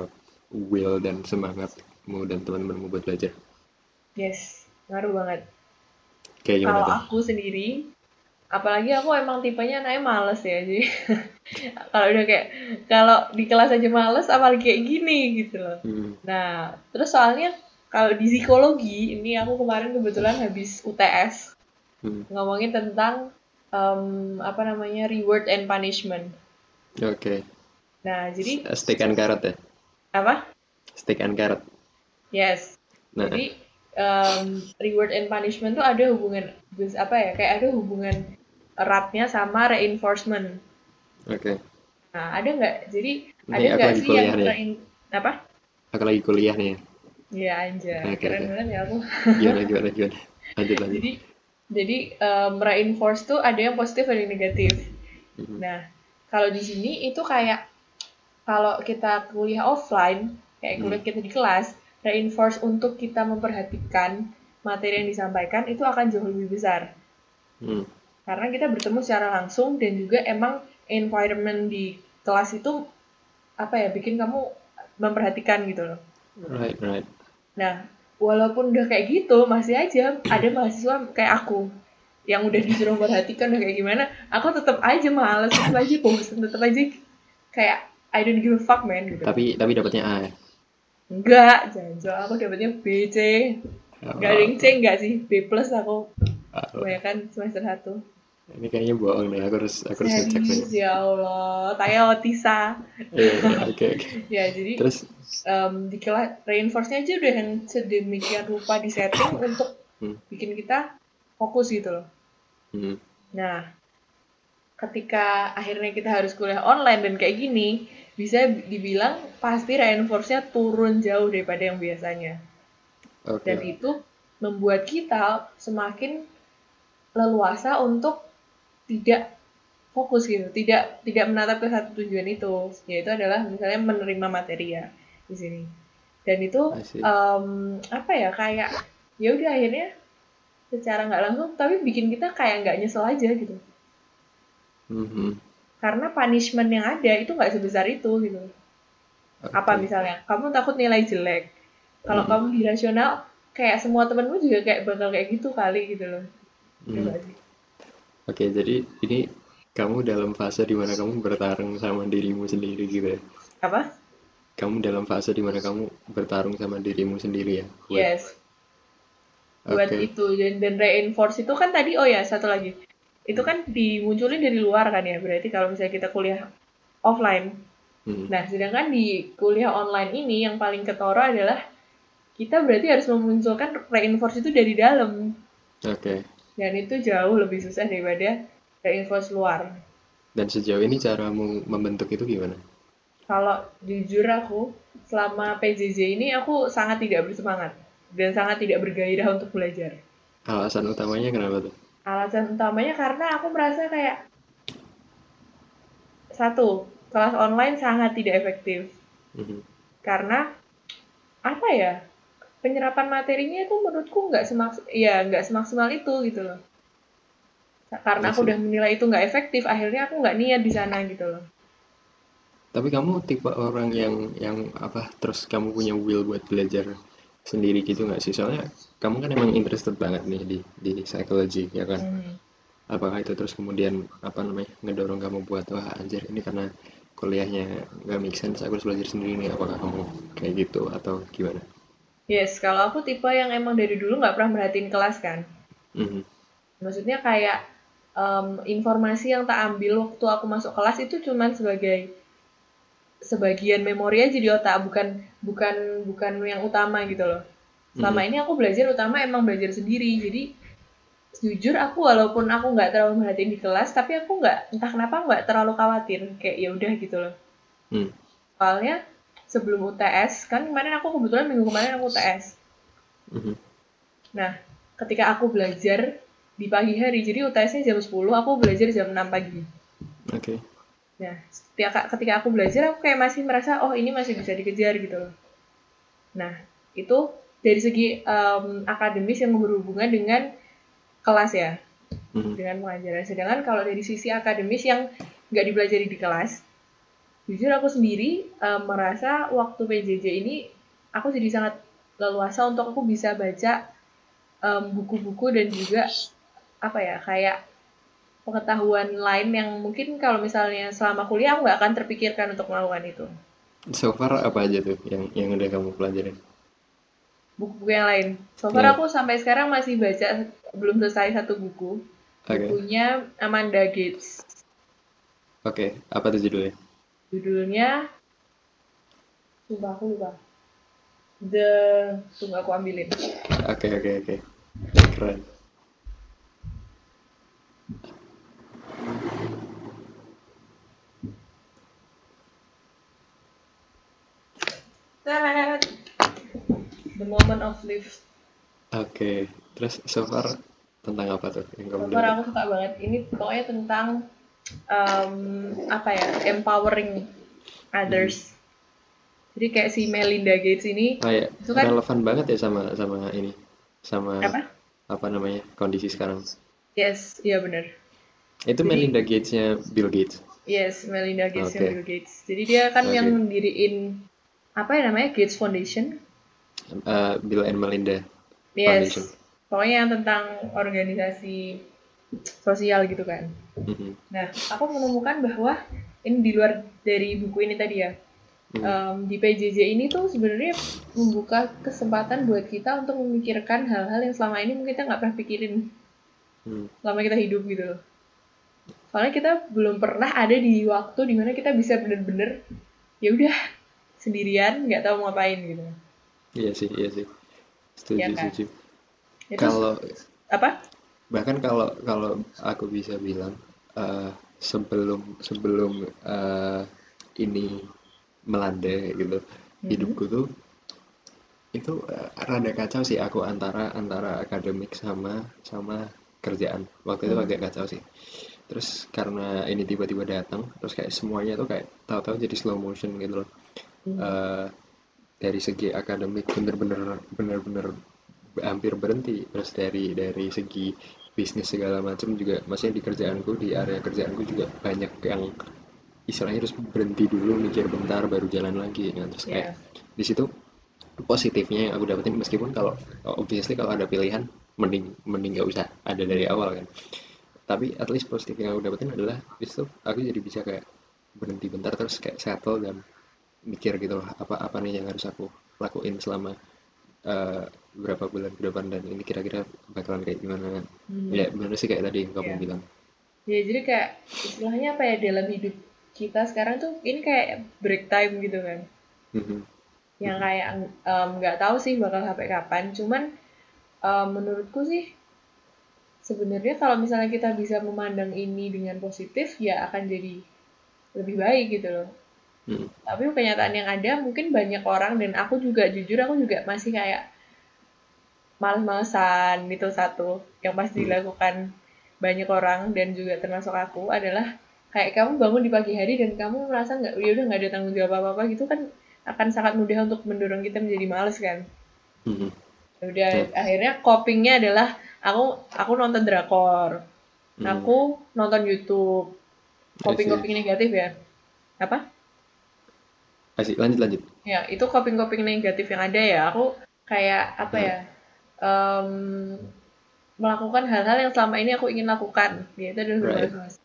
will dan semangatmu dan teman-temanmu buat belajar yes, ngaruh banget. kayak gimana Kalau tuh aku sendiri apalagi aku emang tipenya anaknya males ya jadi kalau udah kayak kalau di kelas aja males apalagi kayak gini gitu loh Hmm, Nah, terus soalnya kalau di psikologi, ini aku kemarin kebetulan habis UTS hmm, ngomongin tentang em, apa namanya reward and punishment. oke Nah, jadi stick and carrot ya apa? stick and carrot Yes. nah Jadi em, reward and punishment tuh ada hubungan apa ya? Kayak ada hubungan eratnya sama reinforcement. oke Nah, ada nggak? Jadi Nih, ada nggak sih yang nih. rein apa? aku lagi kuliah nih Ya anjay, Oke, keren banget ya aku. gimana gimana gimana lanjut lanjut Jadi jadi em, reinforce tuh ada yang positif ada yang negatif. Mhm. Nah, kalau di sini itu kayak kalau kita kuliah offline, kayak kuliah kita di kelas, reinforce untuk kita memperhatikan materi yang disampaikan itu akan jauh lebih besar. Hmm, Karena kita bertemu secara langsung dan juga emang environment di kelas itu apa ya bikin kamu memperhatikan gitu loh. right right Nah, walaupun udah kayak gitu, masih aja ada mahasiswa kayak aku yang udah disuruh memperhatikan udah kayak gimana, aku tetap aja males, tetap aja bosen, tetap aja kayak I don't give a fuck man gitu. tapi tapi dapatnya A ya Enggak, jangan aku dapetnya B, C. Enggak ada yang C enggak sih, B plus aku Oh, kebanyakan semester 1. Ini kayaknya bohong nih aku harus aku harus ngecek nih ya Allah, tanya Otisa. Iya, iya, oke oke Ya, jadi terus em, di kelas reinforce-nya aja udah yang sedemikian rupa di setting untuk Hmm. bikin kita fokus gitu loh. hmm, Nah, ketika akhirnya kita harus kuliah online dan kayak gini, bisa dibilang pasti reinforce-nya turun jauh daripada yang biasanya. oke Dan itu membuat kita semakin leluasa untuk tidak fokus gitu, tidak tidak menatap ke satu tujuan itu, yaitu adalah misalnya menerima materi ya di sini. Dan itu em, apa ya kayak ya udah akhirnya secara nggak langsung tapi bikin kita kayak nggak nyesel aja gitu Mhm, karena punishment yang ada itu nggak sebesar itu gitu oke. apa misalnya kamu takut nilai jelek kalau Hmm. kamu irasional kayak semua temenmu juga kayak bakal kayak gitu kali gitu loh Ya Hmm. Oke, jadi ini kamu dalam fase di mana kamu bertarung sama dirimu sendiri gitu ya. apa? Kamu dalam fase di mana kamu bertarung sama dirimu sendiri ya? Buat yes. Buat itu dan, dan reinforce itu kan tadi oh ya satu lagi. Itu kan dimunculin dari luar kan ya berarti kalau misalnya kita kuliah offline. Hmm, nah sedangkan di kuliah online ini yang paling ketara adalah kita berarti harus memunculkan reinforce itu dari dalam. Oke dan itu jauh lebih susah daripada reinforce luar. Dan sejauh ini caramu membentuk itu gimana? Kalau jujur aku selama PJJ ini aku sangat tidak bersemangat dan sangat tidak bergairah untuk belajar. Alasan utamanya kenapa tuh? Alasan utamanya karena aku merasa kayak satu kelas online sangat tidak efektif. Mhm. karena apa ya penyerapan materinya itu menurutku nggak semaks ya nggak semaksimal itu gitu loh karena aku udah menilai itu nggak efektif akhirnya aku nggak niat di sana gitu loh Tapi kamu tipe orang yang yang apa terus kamu punya will buat belajar sendiri gitu nggak sih? Soalnya kamu kan emang interested banget nih di di psychology ya kan? Hmm. Apakah itu terus kemudian apa namanya ngedorong kamu buat wah anjir ini karena kuliahnya nggak make sense aku harus belajar sendiri nih apakah kamu kayak gitu atau gimana? Yes kalau aku tipe yang emang dari dulu nggak pernah merhatiin kelas kan Mhm. maksudnya kayak em, informasi yang tak ambil waktu aku masuk kelas itu cuman sebagai sebagian memori aja di otak bukan bukan bukan yang utama gitu loh selama Mhm. ini aku belajar utama emang belajar sendiri jadi jujur aku walaupun aku nggak terlalu merhatiin di kelas tapi aku nggak entah kenapa nggak terlalu khawatir kayak ya udah gitu loh Hmm. soalnya sebelum UTS kan kemarin aku kebetulan minggu kemarin aku UTS Mhm. Nah, ketika aku belajar di pagi hari, jadi UTS-nya jam 10, aku belajar jam 6 pagi. Oke. Nah, ketika, ketika aku belajar, aku kayak masih merasa, oh ini masih bisa dikejar gitu loh. Nah, itu dari segi em, akademis yang berhubungan dengan kelas ya, Mhm. dengan pengajaran. Sedangkan kalau dari sisi akademis yang nggak dipelajari di kelas, jujur aku sendiri em, merasa waktu PJJ ini, aku jadi sangat leluasa untuk aku bisa baca buku-buku dan juga apa ya kayak pengetahuan lain yang mungkin kalau misalnya selama kuliah aku nggak akan terpikirkan untuk melakukan itu So far apa aja tuh yang yang udah kamu pelajarin? buku-buku yang lain so far Ya. aku sampai sekarang masih baca belum selesai satu buku Oke. bukunya Amanda Gates Oke, apa tuh judulnya? Judulnya sumpah aku lupa The tunggu aku ambilin Oke, oke, oke. Keren. Tarat! The Moment of Life Oke, terus so far tentang apa tuh yang kamu So far aku suka banget. Ini pokoknya tentang em, apa ya, empowering others. Jadi kayak si Melinda Gates ini, Ah ya, Itu kan- relevan banget ya sama sama ini, sama apa? apa namanya kondisi sekarang. Yes, iya bener. Itu Jadi- Melinda Gates-nya Bill Gates. Yes, Melinda Gates yang Oke. Bill Gates. Jadi dia kan Oke. yang mendiriin apa ya namanya Gates Foundation. Eh, Bill and Melinda. Yes. Foundation. Pokoknya yang tentang organisasi sosial gitu kan. Nah, aku menemukan bahwa ini di luar dari buku ini tadi ya. Em, di PJJ ini tuh sebenarnya membuka kesempatan buat kita untuk memikirkan hal-hal yang selama ini mungkin kita nggak pernah pikirin Hmm. selama kita hidup gitu loh. Soalnya kita belum pernah ada di waktu di mana kita bisa bener-bener ya udah sendirian nggak tahu mau ngapain gitu. Iya sih, iya sih. Setuju, Iya kan? setuju. Itu Kalau apa? Bahkan kalau kalau aku bisa bilang eh, sebelum sebelum eh, ini melanda gitu Mhm. hidupku tuh itu eh, rada kacau sih aku antara antara akademik sama sama kerjaan waktu itu Hmm. agak kacau sih terus karena ini tiba-tiba datang terus kayak semuanya tuh kayak tahu-tahu jadi slow motion gitu loh Hmm. Eh, dari segi akademik bener-bener bener-bener hampir berhenti terus dari dari segi bisnis segala macam juga maksudnya di kerjaanku di area kerjaanku juga banyak yang istilahnya harus berhenti dulu mikir bentar baru jalan lagi nah terus kayak Ya. di situ positifnya yang aku dapetin meskipun kalau obviously kalau ada pilihan mending mending nggak usah ada dari awal kan tapi at least positif yang aku dapetin adalah di situ aku jadi bisa kayak berhenti bentar terus kayak settle dan mikir gitu loh apa apa nih yang harus aku lakuin selama eh, berapa bulan ke depan dan ini kira-kira bakalan kayak gimana Hmm. ya bener sih kayak tadi yang kamu Iya. bilang Ya jadi kayak istilahnya apa ya dalam hidup kita sekarang tuh ini kayak break time gitu kan. Mhm. Yang kayak em, nggak tahu sih bakal sampai kapan. Cuman em, menurutku sih sebenarnya kalau misalnya kita bisa memandang ini dengan positif ya akan jadi lebih baik gitu loh. Hmm. Tapi kenyataan yang ada mungkin banyak orang dan aku juga jujur aku juga masih kayak males-malesan itu satu yang pasti Hmm. dilakukan banyak orang dan juga termasuk aku adalah kayak kamu bangun di pagi hari dan kamu merasa nggak ya udah nggak ada tanggung jawab apa apa gitu kan akan sangat mudah untuk mendorong kita menjadi males kan Mhm. Ya udah Betul. akhirnya copingnya adalah aku aku nonton drakor Hmm. aku nonton YouTube coping-coping negatif ya apa Asik, lanjut lanjut. Ya itu coping-coping negatif yang ada ya. Aku kayak apa Hmm. ya em, melakukan hal-hal yang selama ini aku ingin lakukan. Yaitu adalah Right. berbalas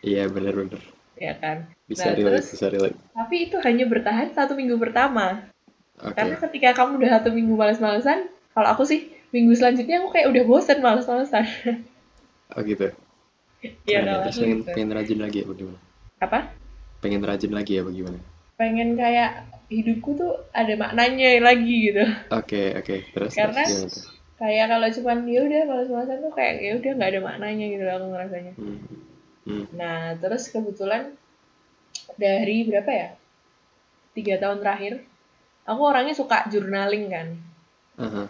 iya bener-bener ya kan? Bisa Nah, relate terus- bisa relate. tapi itu hanya bertahan satu minggu pertama. Oke. Karena ketika kamu udah satu minggu males-malesan kalau aku sih minggu selanjutnya aku kayak udah bosen males-malesan. Oh gitu. Iya ya. kalau terus pengen gitu. pengen rajin lagi ya bagaimana apa? Pengen rajin lagi ya bagaimana pengen kayak hidupku tuh ada maknanya lagi gitu oke oke terus Karena- terus kayak kalau cuman ya udah males-malesan tuh kayak ya udah nggak ada maknanya gitu loh aku ngerasanya Hmm. Hmm. Nah, terus kebetulan dari berapa ya? Tiga tahun terakhir, aku orangnya suka journaling kan. Aha.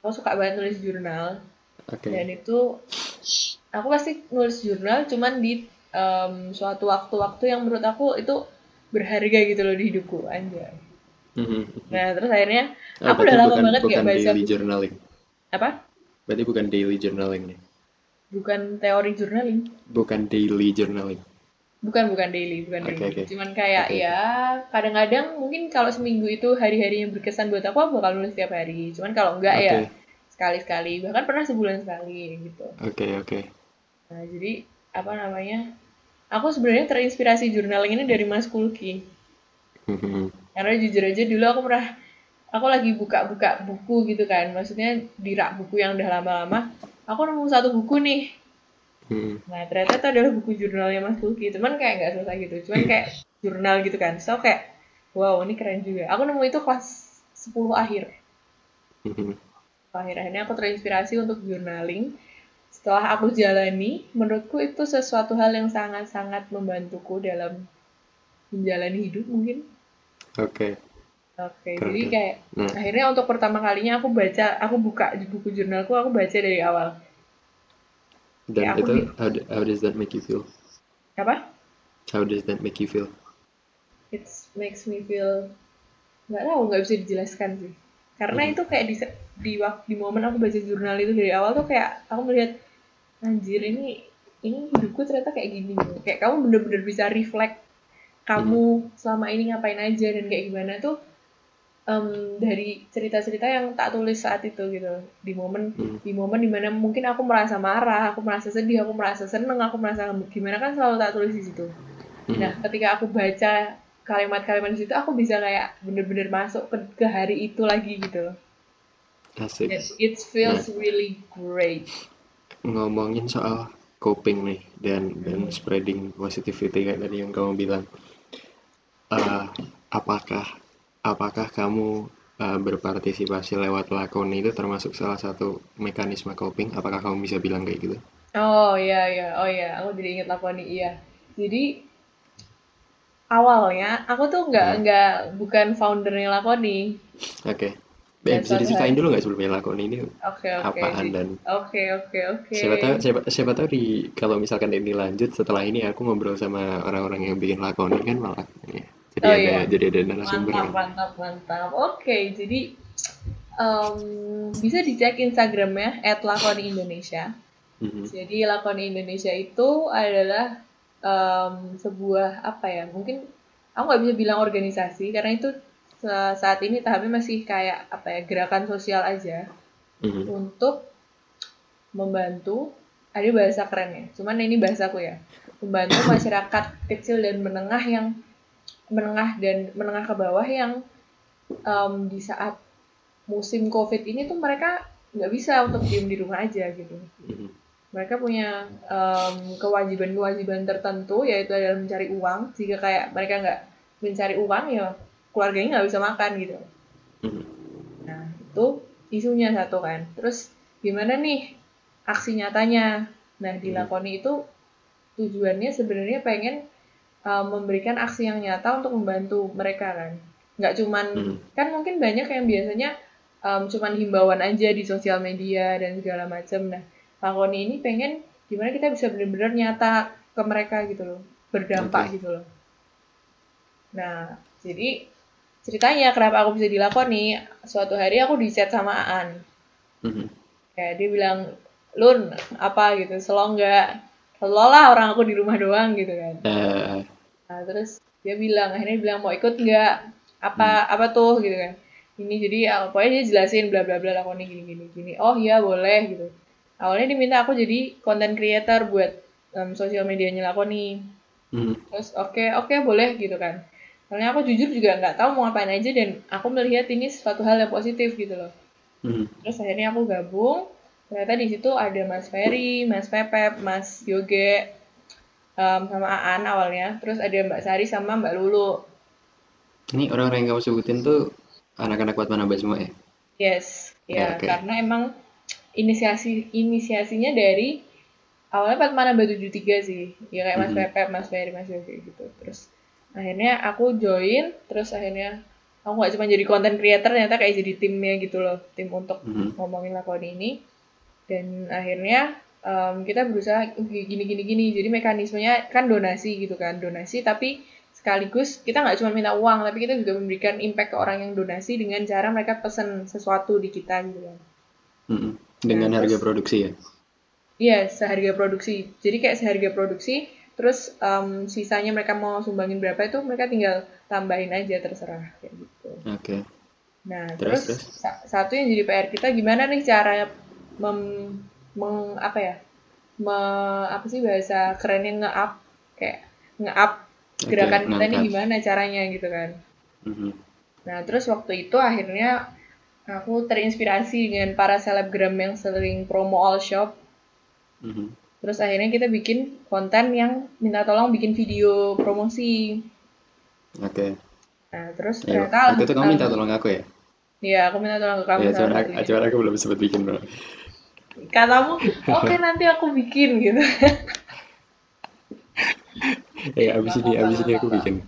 Aku suka banget nulis jurnal. oke Dan itu, aku pasti nulis jurnal cuman di em, suatu waktu-waktu yang menurut aku itu berharga gitu loh di hidupku, anjay. Mhm. Nah, terus akhirnya, Oh, aku udah lama bukan, banget bukan gak baca daily journaling Apa? berarti bukan daily journaling nih Bukan teori journaling. bukan daily journaling Bukan, bukan daily, bukan Oke, daily. oke. Cuman kayak oke. ya kadang-kadang mungkin kalau seminggu itu hari-hari yang berkesan buat aku, aku bakal nulis tiap hari. Cuman kalau enggak ya Oke. sekali-sekali, bahkan pernah sebulan sekali gitu. oke oke Nah, jadi apa namanya? Aku sebenarnya terinspirasi journaling ini dari Mas Kulki. Karena jujur aja dulu aku pernah aku lagi buka-buka buku gitu kan. Maksudnya di rak buku yang udah lama-lama, aku nemu satu buku nih Mhm. Nah, ternyata itu adalah buku jurnalnya Mas Luki. Cuman kayak nggak selesai gitu. Cuman kayak jurnal gitu kan. So, kayak, wow, ini keren juga. Aku nemu itu kelas 10 akhir. Mhm. Akhir akhirnya aku terinspirasi untuk journaling. Setelah aku jalani, menurutku itu sesuatu hal yang sangat-sangat membantuku dalam menjalani hidup mungkin. oke Oke, Keren, jadi kayak Nah. akhirnya untuk pertama kalinya aku baca, aku buka buku jurnalku, aku baca dari awal. dan Ya, aku itu how, how does that make you feel Apa? how does that make you feel it makes me feel nggak tahu nggak bisa dijelaskan sih karena Hmm. itu kayak di di waktu di momen aku baca jurnal itu dari awal tuh kayak aku melihat anjir ini ini hidupku ternyata kayak gini loh. kayak kamu bener-bener bisa reflect kamu selama ini ngapain aja dan kayak gimana tuh em, dari cerita-cerita yang tak tulis saat itu gitu di momen Hmm. di momen di mana mungkin aku merasa marah aku merasa sedih aku merasa seneng aku merasa gimana kan selalu tak tulis di situ Mhm. Nah, ketika aku baca kalimat-kalimat di situ, aku bisa kayak bener-bener masuk ke, ke hari itu lagi gitu loh. Asik Dan it feels really great. ngomongin soal coping nih dan dan spreading positivity kayak tadi yang kamu bilang Eh, apakah apakah kamu eh, berpartisipasi lewat lakon itu termasuk salah satu mekanisme coping apakah kamu bisa bilang kayak gitu Oh iya iya, oh iya, aku jadi inget Lakoni iya. Jadi awalnya aku tuh nggak Hmm. nggak bukan foundernya Lakoni. oke Dan Eh, bisa diceritain dulu nggak sebelumnya lakon ini Oke oke. apaan dan Oke oke oke. siapa tahu siapa, siapa tahu di kalau misalkan ini lanjut setelah ini aku ngobrol sama orang-orang yang bikin lakon ini kan malah ya, jadi Oh, ada iya. jadi ada narasumber Mantap, mantap, mantap. Oke, jadi em, bisa dicek Instagramnya @lakoni_indonesia. Mhm. Jadi Lakoni Indonesia itu adalah em, sebuah apa ya? Mungkin aku nggak bisa bilang organisasi karena itu saat ini tahapnya masih kayak apa ya gerakan sosial aja Mhm. untuk membantu. Ada bahasa kerennya, cuman ini bahasaku ya. Membantu masyarakat kecil dan menengah yang menengah dan menengah ke bawah yang um, di saat musim covid ini tuh mereka nggak bisa untuk diem di rumah aja gitu Mhm. mereka punya um, kewajiban-kewajiban tertentu yaitu adalah mencari uang jika kayak mereka nggak mencari uang ya keluarganya nggak bisa makan gitu. Mhm. nah itu isunya satu kan. Terus gimana nih aksi nyatanya? Nah dilakoni itu tujuannya sebenarnya pengen um, memberikan aksi yang nyata untuk membantu mereka kan. Nggak cuman Mhm. kan mungkin banyak yang biasanya um, cuman himbauan aja di sosial media dan segala macam nah lakoni ini pengen gimana kita bisa benar-benar nyata ke mereka gitu loh. Berdampak Oke. gitu loh. Nah jadi ceritanya kenapa aku bisa dilakoni suatu hari aku di chat sama Aan. Mhm. kayak dia bilang Lun apa gitu selo nggak? Selo lah orang aku di rumah doang gitu kan. Eh, nah terus dia bilang akhirnya dia bilang mau ikut nggak? Apa apa tuh? Gitu kan. Ini jadi ah, pokoknya dia jelasin bla bla bla lakoni gini gini gini. Oh iya boleh gitu. Awalnya dia minta aku jadi content creator buat um, sosial medianya lakoni. Mhm. terus oke oke boleh gitu kan soalnya aku jujur juga nggak tahu mau ngapain aja dan aku melihat ini suatu hal yang positif gitu loh Mhm. terus akhirnya aku gabung ternyata di situ ada Mas Ferry, Mas Pepep, Mas Yoge, em, sama Aan awalnya terus ada Mbak Sari sama Mbak Lulu Ini orang-orang yang kamu sebutin tuh anak-anak buat mana semua ya? yes ya Oke. karena emang inisiasi inisiasinya dari awalnya Patmana Batu 73 sih ya kayak Mas Mhm. Pepep, Mas Ferry, Mas Yoge gitu terus akhirnya aku join terus akhirnya aku nggak cuma jadi content creator ternyata kayak jadi timnya gitu loh tim untuk Mhm. ngomongin lakoni ini dan akhirnya em, kita berusaha gini gini gini jadi mekanismenya kan donasi gitu kan donasi tapi sekaligus kita nggak cuma minta uang tapi kita juga memberikan impact ke orang yang donasi dengan cara mereka pesen sesuatu di kita gitu kan Mhm. Dengan Nah, harga terus- produksi ya? iya seharga produksi jadi kayak seharga produksi terus em, sisanya mereka mau sumbangin berapa itu mereka tinggal tambahin aja terserah kayak gitu Oke. Nah, Terus, terus, terus? sa- satu yang jadi PR kita gimana nih cara mem, meng- apa ya? Me- apa sih bahasa kerennya nge-up kayak nge-up gerakan kita ngangkat. gimana caranya gitu kan. Mhm. Nah, terus waktu itu akhirnya aku terinspirasi dengan para selebgram yang sering promo all shop. Mhm. Terus akhirnya kita bikin konten yang minta tolong bikin video promosi. Oke. Nah, terus Ya, ternyata waktu itu kamu minta tolong aku ya? Iya, aku minta tolong ke kamu Ya, salah cuman, aku, cuman aku belum sempat bikin bro. katamu oke nanti aku bikin gitu Ya, abis ini, abis ini aku bikin.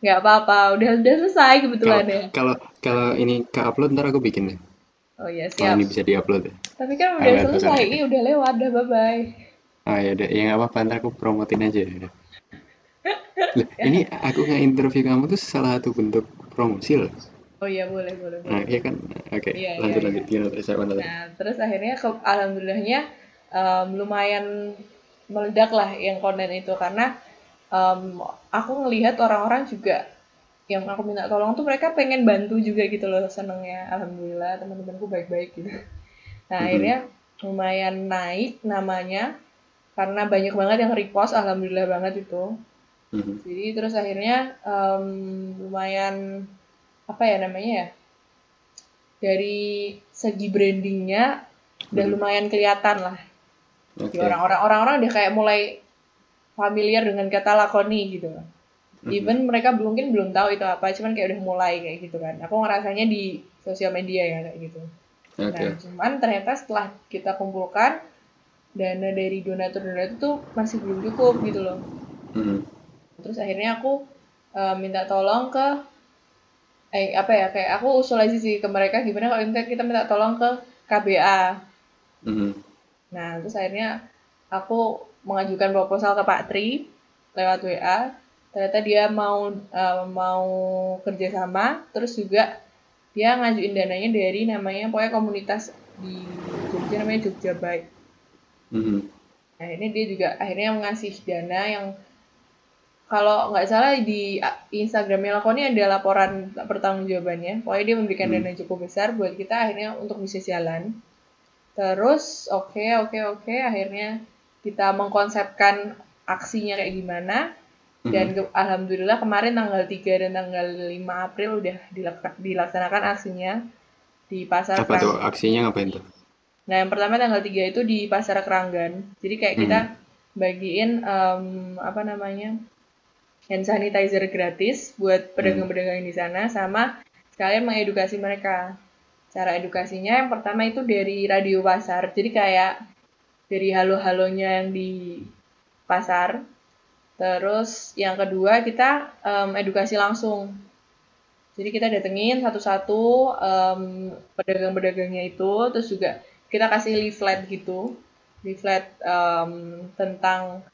nggak apa-apa udah udah selesai kebetulan ya Kalau kalau ini ke upload ntar aku bikin deh. oh iya Kalau siap ini bisa diupload ya. tapi kan udah Ah, selesai ini udah lewat dah bye bye Ah ya udah, ya nggak apa-apa ntar aku promotin aja. ya udah. Ini aku nge-interview kamu tuh salah satu bentuk promosi loh. oh iya boleh boleh boleh Nah, iya kan? Oke, Iya, iya, lanjut iya. lanjut. Gimana terus apa tadi? nah terus akhirnya ke, alhamdulillahnya em, lumayan meledak lah yang konten itu karena em, aku ngelihat orang-orang juga yang aku minta tolong tuh mereka pengen bantu juga gitu loh senengnya alhamdulillah teman-temanku baik-baik gitu nah Mhm. akhirnya lumayan naik namanya karena banyak banget yang repost alhamdulillah banget itu Mhm. jadi terus akhirnya em, lumayan apa ya namanya ya dari segi brandingnya udah Mhm. lumayan kelihatan lah Oke. di orang-orang orang-orang udah kayak mulai familiar dengan kata lakoni gitu Mhm. even mereka mungkin belum tahu itu apa cuman kayak udah mulai kayak gitu kan aku ngerasanya di sosial media ya kayak gitu Oke. nah cuman ternyata setelah kita kumpulkan dana dari donatur-donatur tuh masih belum cukup gitu loh Mhm. terus akhirnya aku eh, minta tolong ke eh apa ya kayak aku usul aja sih ke mereka gimana kalau kita kita minta tolong ke KBA Mhm. nah terus akhirnya aku mengajukan proposal ke Pak Tri lewat WA ternyata dia mau eh, mau kerjasama terus juga dia ngajuin dananya dari namanya pokoknya komunitas di Jogja namanya Jogja Baik Mhm. Nah, ini dia juga akhirnya mengasih dana yang kalau nggak salah di Instagramnya Lakoni ada laporan pertanggungjawabannya. Pokoknya dia memberikan Hmm. dana cukup besar buat kita akhirnya untuk bisa jalan. Terus oke oke oke akhirnya kita mengkonsepkan aksinya kayak gimana. dan ke- alhamdulillah kemarin tanggal 3 dan tanggal 5 April udah dilak- dilaksanakan aksinya di pasar Apa tuh aksinya ngapain tuh? Nah, yang pertama tanggal 3 itu di pasar Keranggan. Jadi kayak kita bagiin em, apa namanya? hand sanitizer gratis buat pedagang-pedagang yang di sana sama sekalian mengedukasi mereka. Cara edukasinya yang pertama itu dari radio pasar. Jadi kayak dari halo-halonya yang di pasar. Terus yang kedua kita em, edukasi langsung. Jadi kita datengin satu-satu em, pedagang-pedagangnya itu, terus juga kita kasih leaflet gitu, leaflet em, tentang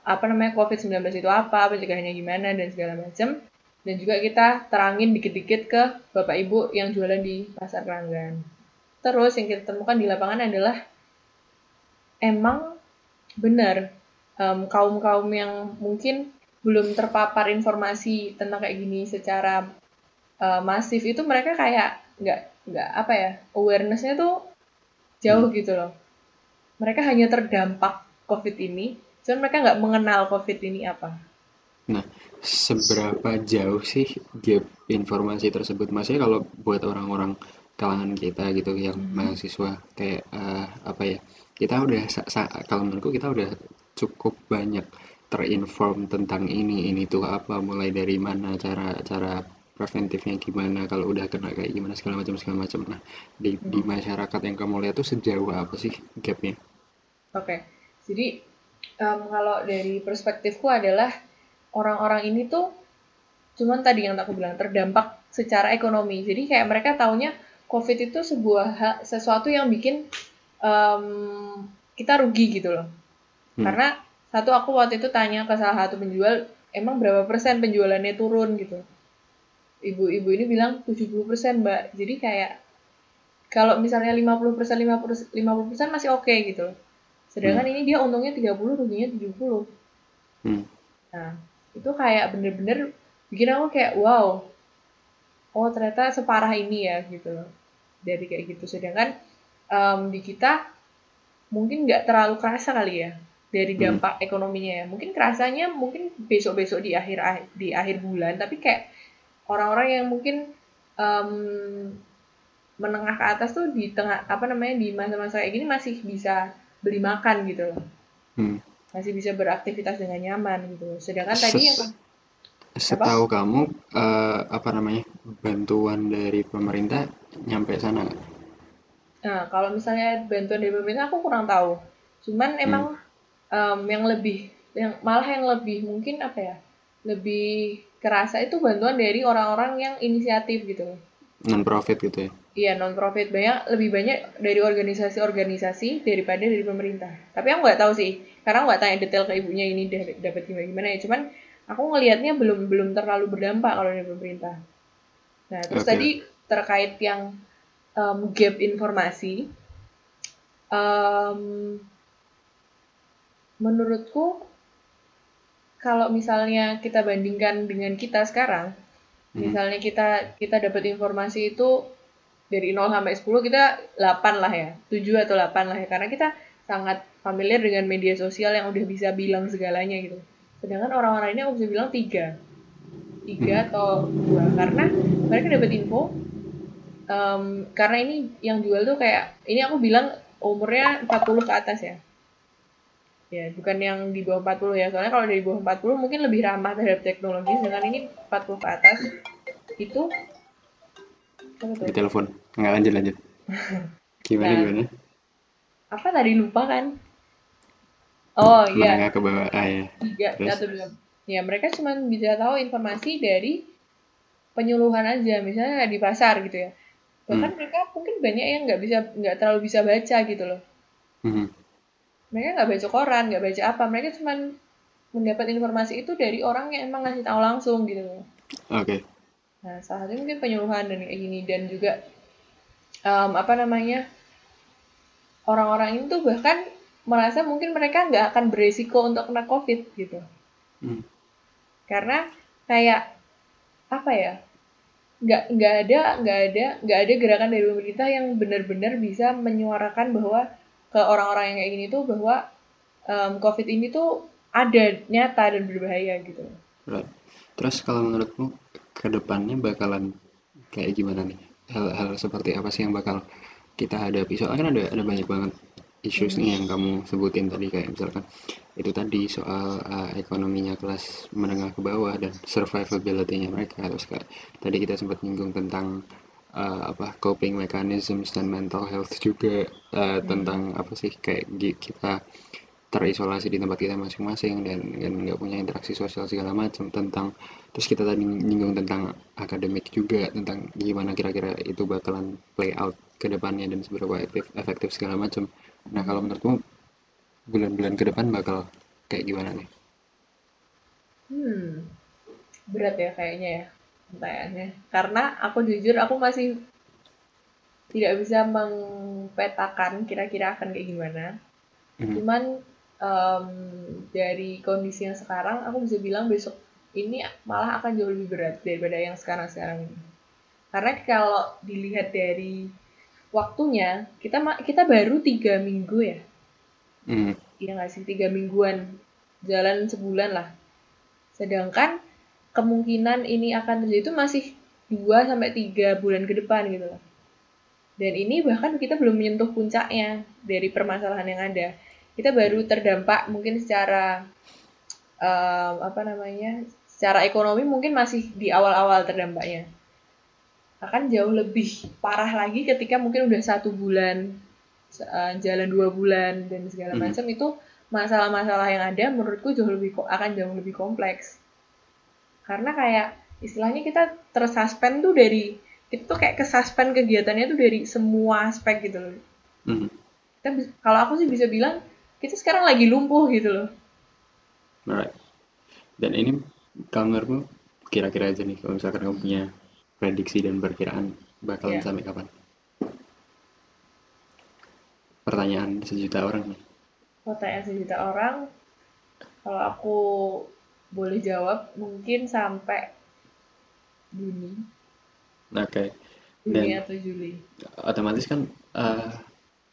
apa namanya COVID-19 itu apa, pencegahannya gimana dan segala macam. Dan juga kita terangin dikit-dikit ke bapak ibu yang jualan di pasar Keranggan. Terus yang kita temukan di lapangan adalah emang benar em, kaum-kaum yang mungkin belum terpapar informasi tentang kayak gini secara eh, masif itu mereka kayak nggak nggak apa ya awarenessnya tuh jauh gitu loh mereka hanya terdampak covid ini cuman mereka nggak mengenal covid ini apa Nah, seberapa jauh sih gap informasi tersebut? Maksudnya kalau buat orang-orang kalangan kita gitu yang mahasiswa kayak eh, apa ya? Kita udah kalau menurutku kita udah cukup banyak terinform tentang ini, ini tuh apa, mulai dari mana cara cara preventifnya gimana, kalau udah kena kayak gimana segala macam segala macam. Nah, di di masyarakat yang kamu lihat tuh sejauh apa sih gapnya? Oke, jadi em, kalau dari perspektifku adalah orang-orang ini tuh cuman tadi yang aku bilang terdampak secara ekonomi. Jadi kayak mereka taunya COVID itu sebuah ha- sesuatu yang bikin em, kita rugi gitu loh. Hmm. Karena satu aku waktu itu tanya ke salah satu penjual, emang berapa persen penjualannya turun gitu. Ibu-ibu ini bilang 70 persen mbak. Jadi kayak kalau misalnya 50 persen 50 persen masih oke gitu loh. Sedangkan ini dia untungnya 30, ruginya 70. Hmm. Nah, itu kayak bener-bener bikin aku kayak wow. Oh, ternyata separah ini ya gitu loh. Dari kayak gitu. Sedangkan em, di kita mungkin nggak terlalu kerasa kali ya dari Hmm. dampak ekonominya ya. Mungkin kerasanya mungkin besok-besok di akhir di akhir bulan, tapi kayak orang-orang yang mungkin em, menengah ke atas tuh di tengah apa namanya di masa-masa kayak gini masih bisa beli makan gitu loh Hmm. masih bisa beraktivitas dengan nyaman gitu. Sedangkan tadi yang Setahu kamu eh, apa namanya bantuan dari pemerintah nyampe sana nggak? nah kalau misalnya bantuan dari pemerintah aku kurang tahu. Cuman emang em, yang lebih yang malah yang lebih mungkin apa ya? Lebih kerasa itu bantuan dari orang-orang yang inisiatif gitu. Non profit gitu ya? Iya, non profit banyak lebih banyak dari organisasi-organisasi daripada dari pemerintah. Tapi aku nggak tahu sih, karena aku nggak tanya detail ke ibunya ini da- dapat gimana gimana ya. Cuman aku ngelihatnya belum belum terlalu berdampak kalau dari pemerintah. Nah, terus Oke. tadi terkait yang em, gap informasi, em, menurutku kalau misalnya kita bandingkan dengan kita sekarang, Hmm. misalnya kita kita dapat informasi itu dari 0 sampai 10 kita 8 lah ya, 7 atau 8 lah ya karena kita sangat familiar dengan media sosial yang udah bisa bilang segalanya gitu. Sedangkan orang-orang ini aku bisa bilang 3. 3 atau 2 karena mereka dapat info em, karena ini yang jual tuh kayak ini aku bilang umurnya 40 ke atas ya. Ya, bukan yang di bawah 40 ya. Soalnya kalau dari bawah 40 mungkin lebih ramah terhadap teknologi, sedangkan ini 40 ke atas itu? Di telepon. Nggak lanjut lanjut. Gimana Nah. gimana? Apa tadi lupa kan? Oh iya, Menengah ke bawah. Ah ya. tiga satu. Ya mereka cuma bisa tahu informasi dari penyuluhan aja, misalnya di pasar gitu ya. Bahkan mereka mungkin banyak yang nggak bisa nggak terlalu bisa baca gitu loh. Mhm. Mereka nggak baca koran, nggak baca apa. Mereka cuma mendapat informasi itu dari orang yang emang ngasih tahu langsung gitu loh. Oke. Nah, salah satunya mungkin penyuluhan dan kayak gini dan juga em, apa namanya orang-orang ini tuh bahkan merasa mungkin mereka nggak akan beresiko untuk kena COVID gitu. Hmm. Karena kayak apa ya? Nggak nggak ada nggak ada nggak ada gerakan dari pemerintah yang benar-benar bisa menyuarakan bahwa ke orang-orang yang kayak gini tuh bahwa em, COVID ini tuh ada nyata dan berbahaya gitu. Right. terus kalau menurutmu ke depannya bakalan kayak gimana nih? Hal-hal seperti apa sih yang bakal kita hadapi? Soalnya kan ada ada banyak banget issues nih yang kamu sebutin tadi kayak misalkan itu tadi soal uh, ekonominya kelas menengah ke bawah dan survivability-nya mereka. Terus kayak tadi kita sempat nyinggung tentang uh, apa coping mechanisms dan mental health juga uh, hmm. tentang apa sih kayak kita terisolasi di tempat kita masing-masing dan dan nggak punya interaksi sosial segala macam tentang terus kita tadi nyinggung tentang akademik juga tentang gimana kira-kira itu bakalan play out ke depannya dan seberapa efektif, efektif segala macam nah kalau menurutmu bulan-bulan ke depan bakal kayak gimana nih? Hmm, berat ya kayaknya ya pertanyaannya. Karena aku jujur aku masih tidak bisa mempetakan kira-kira akan kayak gimana. Hmm. Cuman um, dari kondisi yang sekarang aku bisa bilang besok ini malah akan jauh lebih berat daripada yang sekarang-sekarang ini. Karena kalau dilihat dari waktunya, kita kita baru tiga minggu ya. Hmm. Iya nggak sih tiga mingguan, jalan sebulan lah. Sedangkan kemungkinan ini akan terjadi itu masih dua sampai tiga bulan ke depan gitu loh. Dan ini bahkan kita belum menyentuh puncaknya dari permasalahan yang ada kita baru terdampak mungkin secara um, apa namanya secara ekonomi mungkin masih di awal-awal terdampaknya akan jauh lebih parah lagi ketika mungkin udah satu bulan uh, jalan dua bulan dan segala hmm. macam itu masalah-masalah yang ada menurutku jauh lebih akan jauh lebih kompleks karena kayak istilahnya kita tersuspend tuh dari itu tuh kayak kesuspend kegiatannya tuh dari semua aspek gitu loh. Hmm. Kita, kalau aku sih bisa bilang kita sekarang lagi lumpuh gitu loh. Alright. Dan ini kamarmu kira-kira aja nih kalau misalkan kamu punya prediksi dan perkiraan bakalan yeah. sampai kapan? Pertanyaan sejuta orang nih. Pertanyaan sejuta orang, kalau aku boleh jawab mungkin sampai Juni. Oke. Okay. Juni atau Juli. Otomatis kan uh,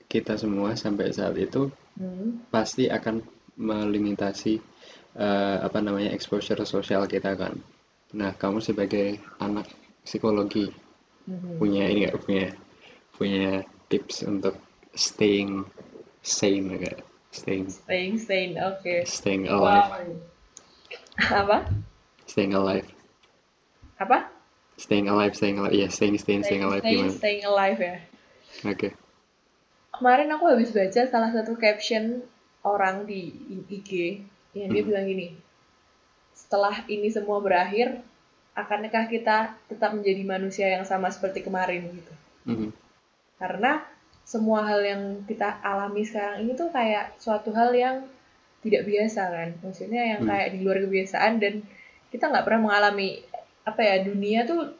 kita semua sampai saat itu hmm. pasti akan melimitasi uh, apa namanya exposure sosial kita kan. Nah, kamu sebagai anak psikologi hmm. punya ini nggak punya punya tips untuk staying sane enggak? Staying staying sane, oke. Okay. Staying alive. Wow. Apa? Staying alive. Apa? Staying alive, staying alive. Iya, yeah, staying, staying, staying, staying alive staying, gimana? Staying alive ya. Oke. Okay kemarin aku habis baca salah satu caption orang di IG yang dia hmm. bilang gini setelah ini semua berakhir akankah kita tetap menjadi manusia yang sama seperti kemarin gitu hmm. karena semua hal yang kita alami sekarang ini tuh kayak suatu hal yang tidak biasa kan maksudnya yang hmm. kayak di luar kebiasaan dan kita nggak pernah mengalami apa ya dunia tuh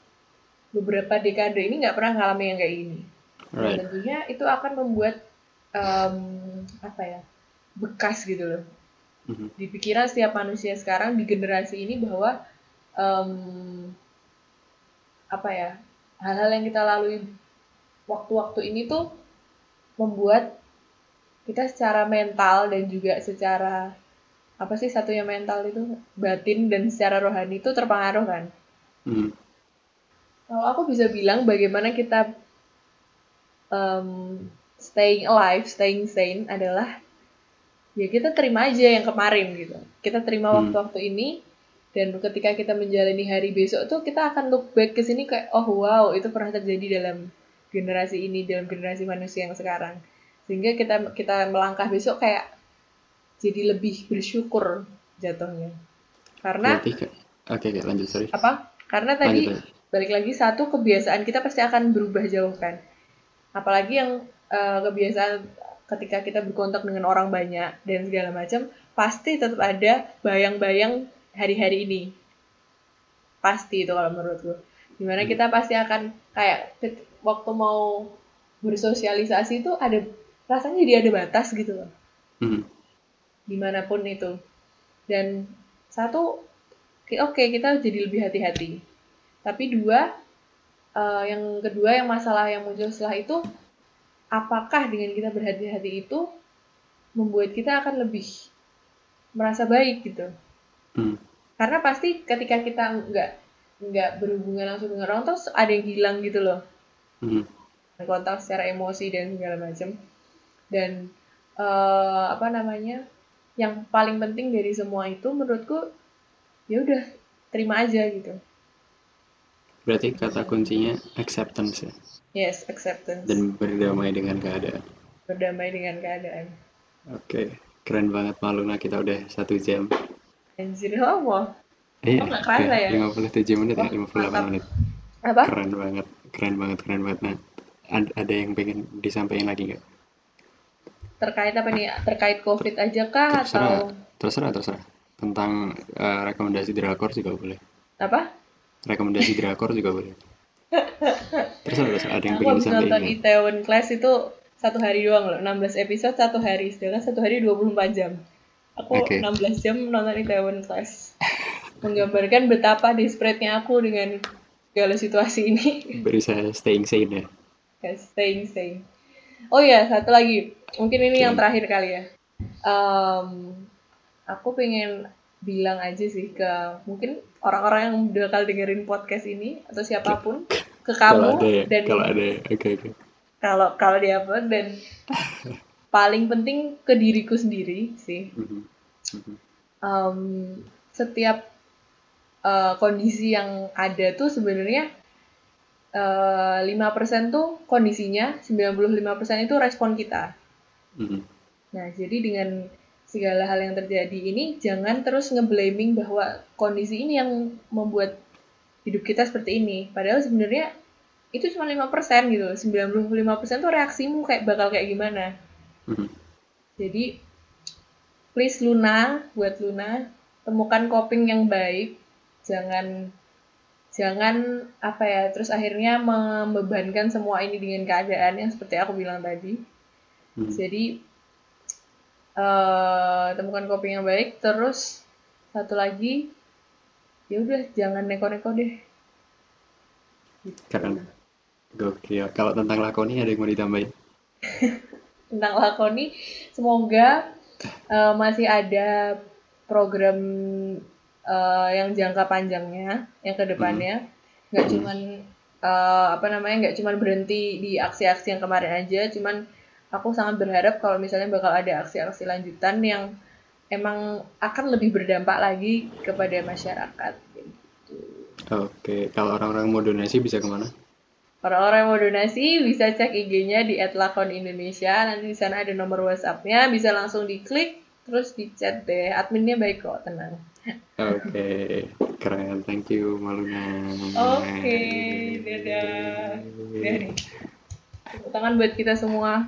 beberapa dekade ini nggak pernah mengalami yang kayak gini Right. Dan tentunya itu akan membuat um, apa ya bekas gitu loh mm-hmm. di pikiran setiap manusia sekarang di generasi ini bahwa um, apa ya hal-hal yang kita lalui waktu-waktu ini tuh membuat kita secara mental dan juga secara apa sih satunya mental itu batin dan secara rohani itu terpengaruh kan. Mm. Kalau aku bisa bilang bagaimana kita um, staying alive, staying sane adalah ya kita terima aja yang kemarin gitu. Kita terima hmm. waktu-waktu ini dan ketika kita menjalani hari besok tuh kita akan look back ke sini kayak oh wow itu pernah terjadi dalam generasi ini dalam generasi manusia yang sekarang sehingga kita kita melangkah besok kayak jadi lebih bersyukur jatuhnya. Karena oke okay, lanjut sorry. Apa? Karena tadi lanjut, balik lagi satu kebiasaan kita pasti akan berubah jauh kan? Apalagi yang uh, kebiasaan ketika kita berkontak dengan orang banyak dan segala macam pasti tetap ada bayang-bayang hari-hari ini. Pasti itu kalau menurutku di mana hmm. kita pasti akan kayak waktu mau bersosialisasi itu ada rasanya jadi ada batas gitu loh hmm. di mana pun itu dan satu oke okay, kita jadi lebih hati-hati tapi dua uh, yang kedua yang masalah yang muncul setelah itu apakah dengan kita berhati-hati itu membuat kita akan lebih merasa baik gitu Hmm. karena pasti ketika kita nggak nggak berhubungan langsung dengan orang terus ada yang hilang gitu loh Hmm. kontak secara emosi dan segala macam dan eh, apa namanya yang paling penting dari semua itu menurutku ya udah terima aja gitu Berarti kata kuncinya acceptance ya. yes acceptance Dan berdamai dengan keadaan. berdamai dengan keadaan Oke, keren banget Maluna kita udah satu jam. anjir apa Iya, Oh, nggak kerasa ya? 57 menit ya, Oh, 58 mantap. menit. apa Keren banget, keren banget, keren banget. Nah, ad- ada yang pengen disampaikan lagi nggak? Terkait apa nih terkait covid aja kah Terserah, atau terserah, terserah. Tentang eh, rekomendasi drakor juga boleh. apa Rekomendasi drakor juga boleh. Terserah, terserah. Ada yang aku pengen nonton disampaikan. nggak? Itaewon Class itu satu hari doang loh 16 episode satu hari sedangkan satu hari 24 jam aku Oke. 16 jam nonton Itaewon Class menggambarkan betapa desperate-nya aku dengan segala situasi ini Berusaha staying sane ya. Guys, staying staying oh ya satu lagi mungkin ini yang Oke. terakhir kali ya Em, aku pengen bilang aja sih ke mungkin orang-orang yang bakal dengerin podcast ini atau siapa pun ke Kalau kamu ada ya, dan kalau ada ya. Oke, oke. kalau kalau dia apa dan paling penting ke diriku sendiri sih. Em, setiap eh, kondisi yang ada tuh sebenarnya eh, 5% tuh kondisinya 95% itu respon kita Nah jadi dengan segala hal yang terjadi ini jangan terus ngeblaming bahwa kondisi ini yang membuat hidup kita seperti ini padahal sebenarnya itu cuma 5% gitu 95% tuh reaksimu kayak bakal kayak gimana. Jadi please Luna, buat Luna, temukan coping yang baik. Jangan jangan apa ya, terus akhirnya membebankan semua ini dengan keadaan yang seperti aku bilang tadi. Mhm. Jadi eh, temukan coping yang baik, terus satu lagi ya udah jangan neko-neko deh. Gitu. Keren. Gokil. Kalau tentang lakoni ada yang mau ditambahin? tentang lakoni semoga eh, masih ada program eh, yang jangka panjangnya yang ke depannya nggak Hmm. cuman eh, apa namanya nggak cuman berhenti di aksi-aksi yang kemarin aja cuman aku sangat berharap kalau misalnya bakal ada aksi-aksi lanjutan yang emang akan lebih berdampak lagi kepada masyarakat gitu. Oke, kalau orang-orang mau donasi bisa ke mana? Orang-orang yang mau donasi bisa cek IG-nya di @lakon Indonesia. Nanti di sana ada nomor WhatsApp-nya, bisa langsung diklik terus di chat deh. Adminnya baik kok, tenang. Oke, keren. Thank you, Maluna. Oke, dadah. Udah nih. Tepuk tangan buat kita semua.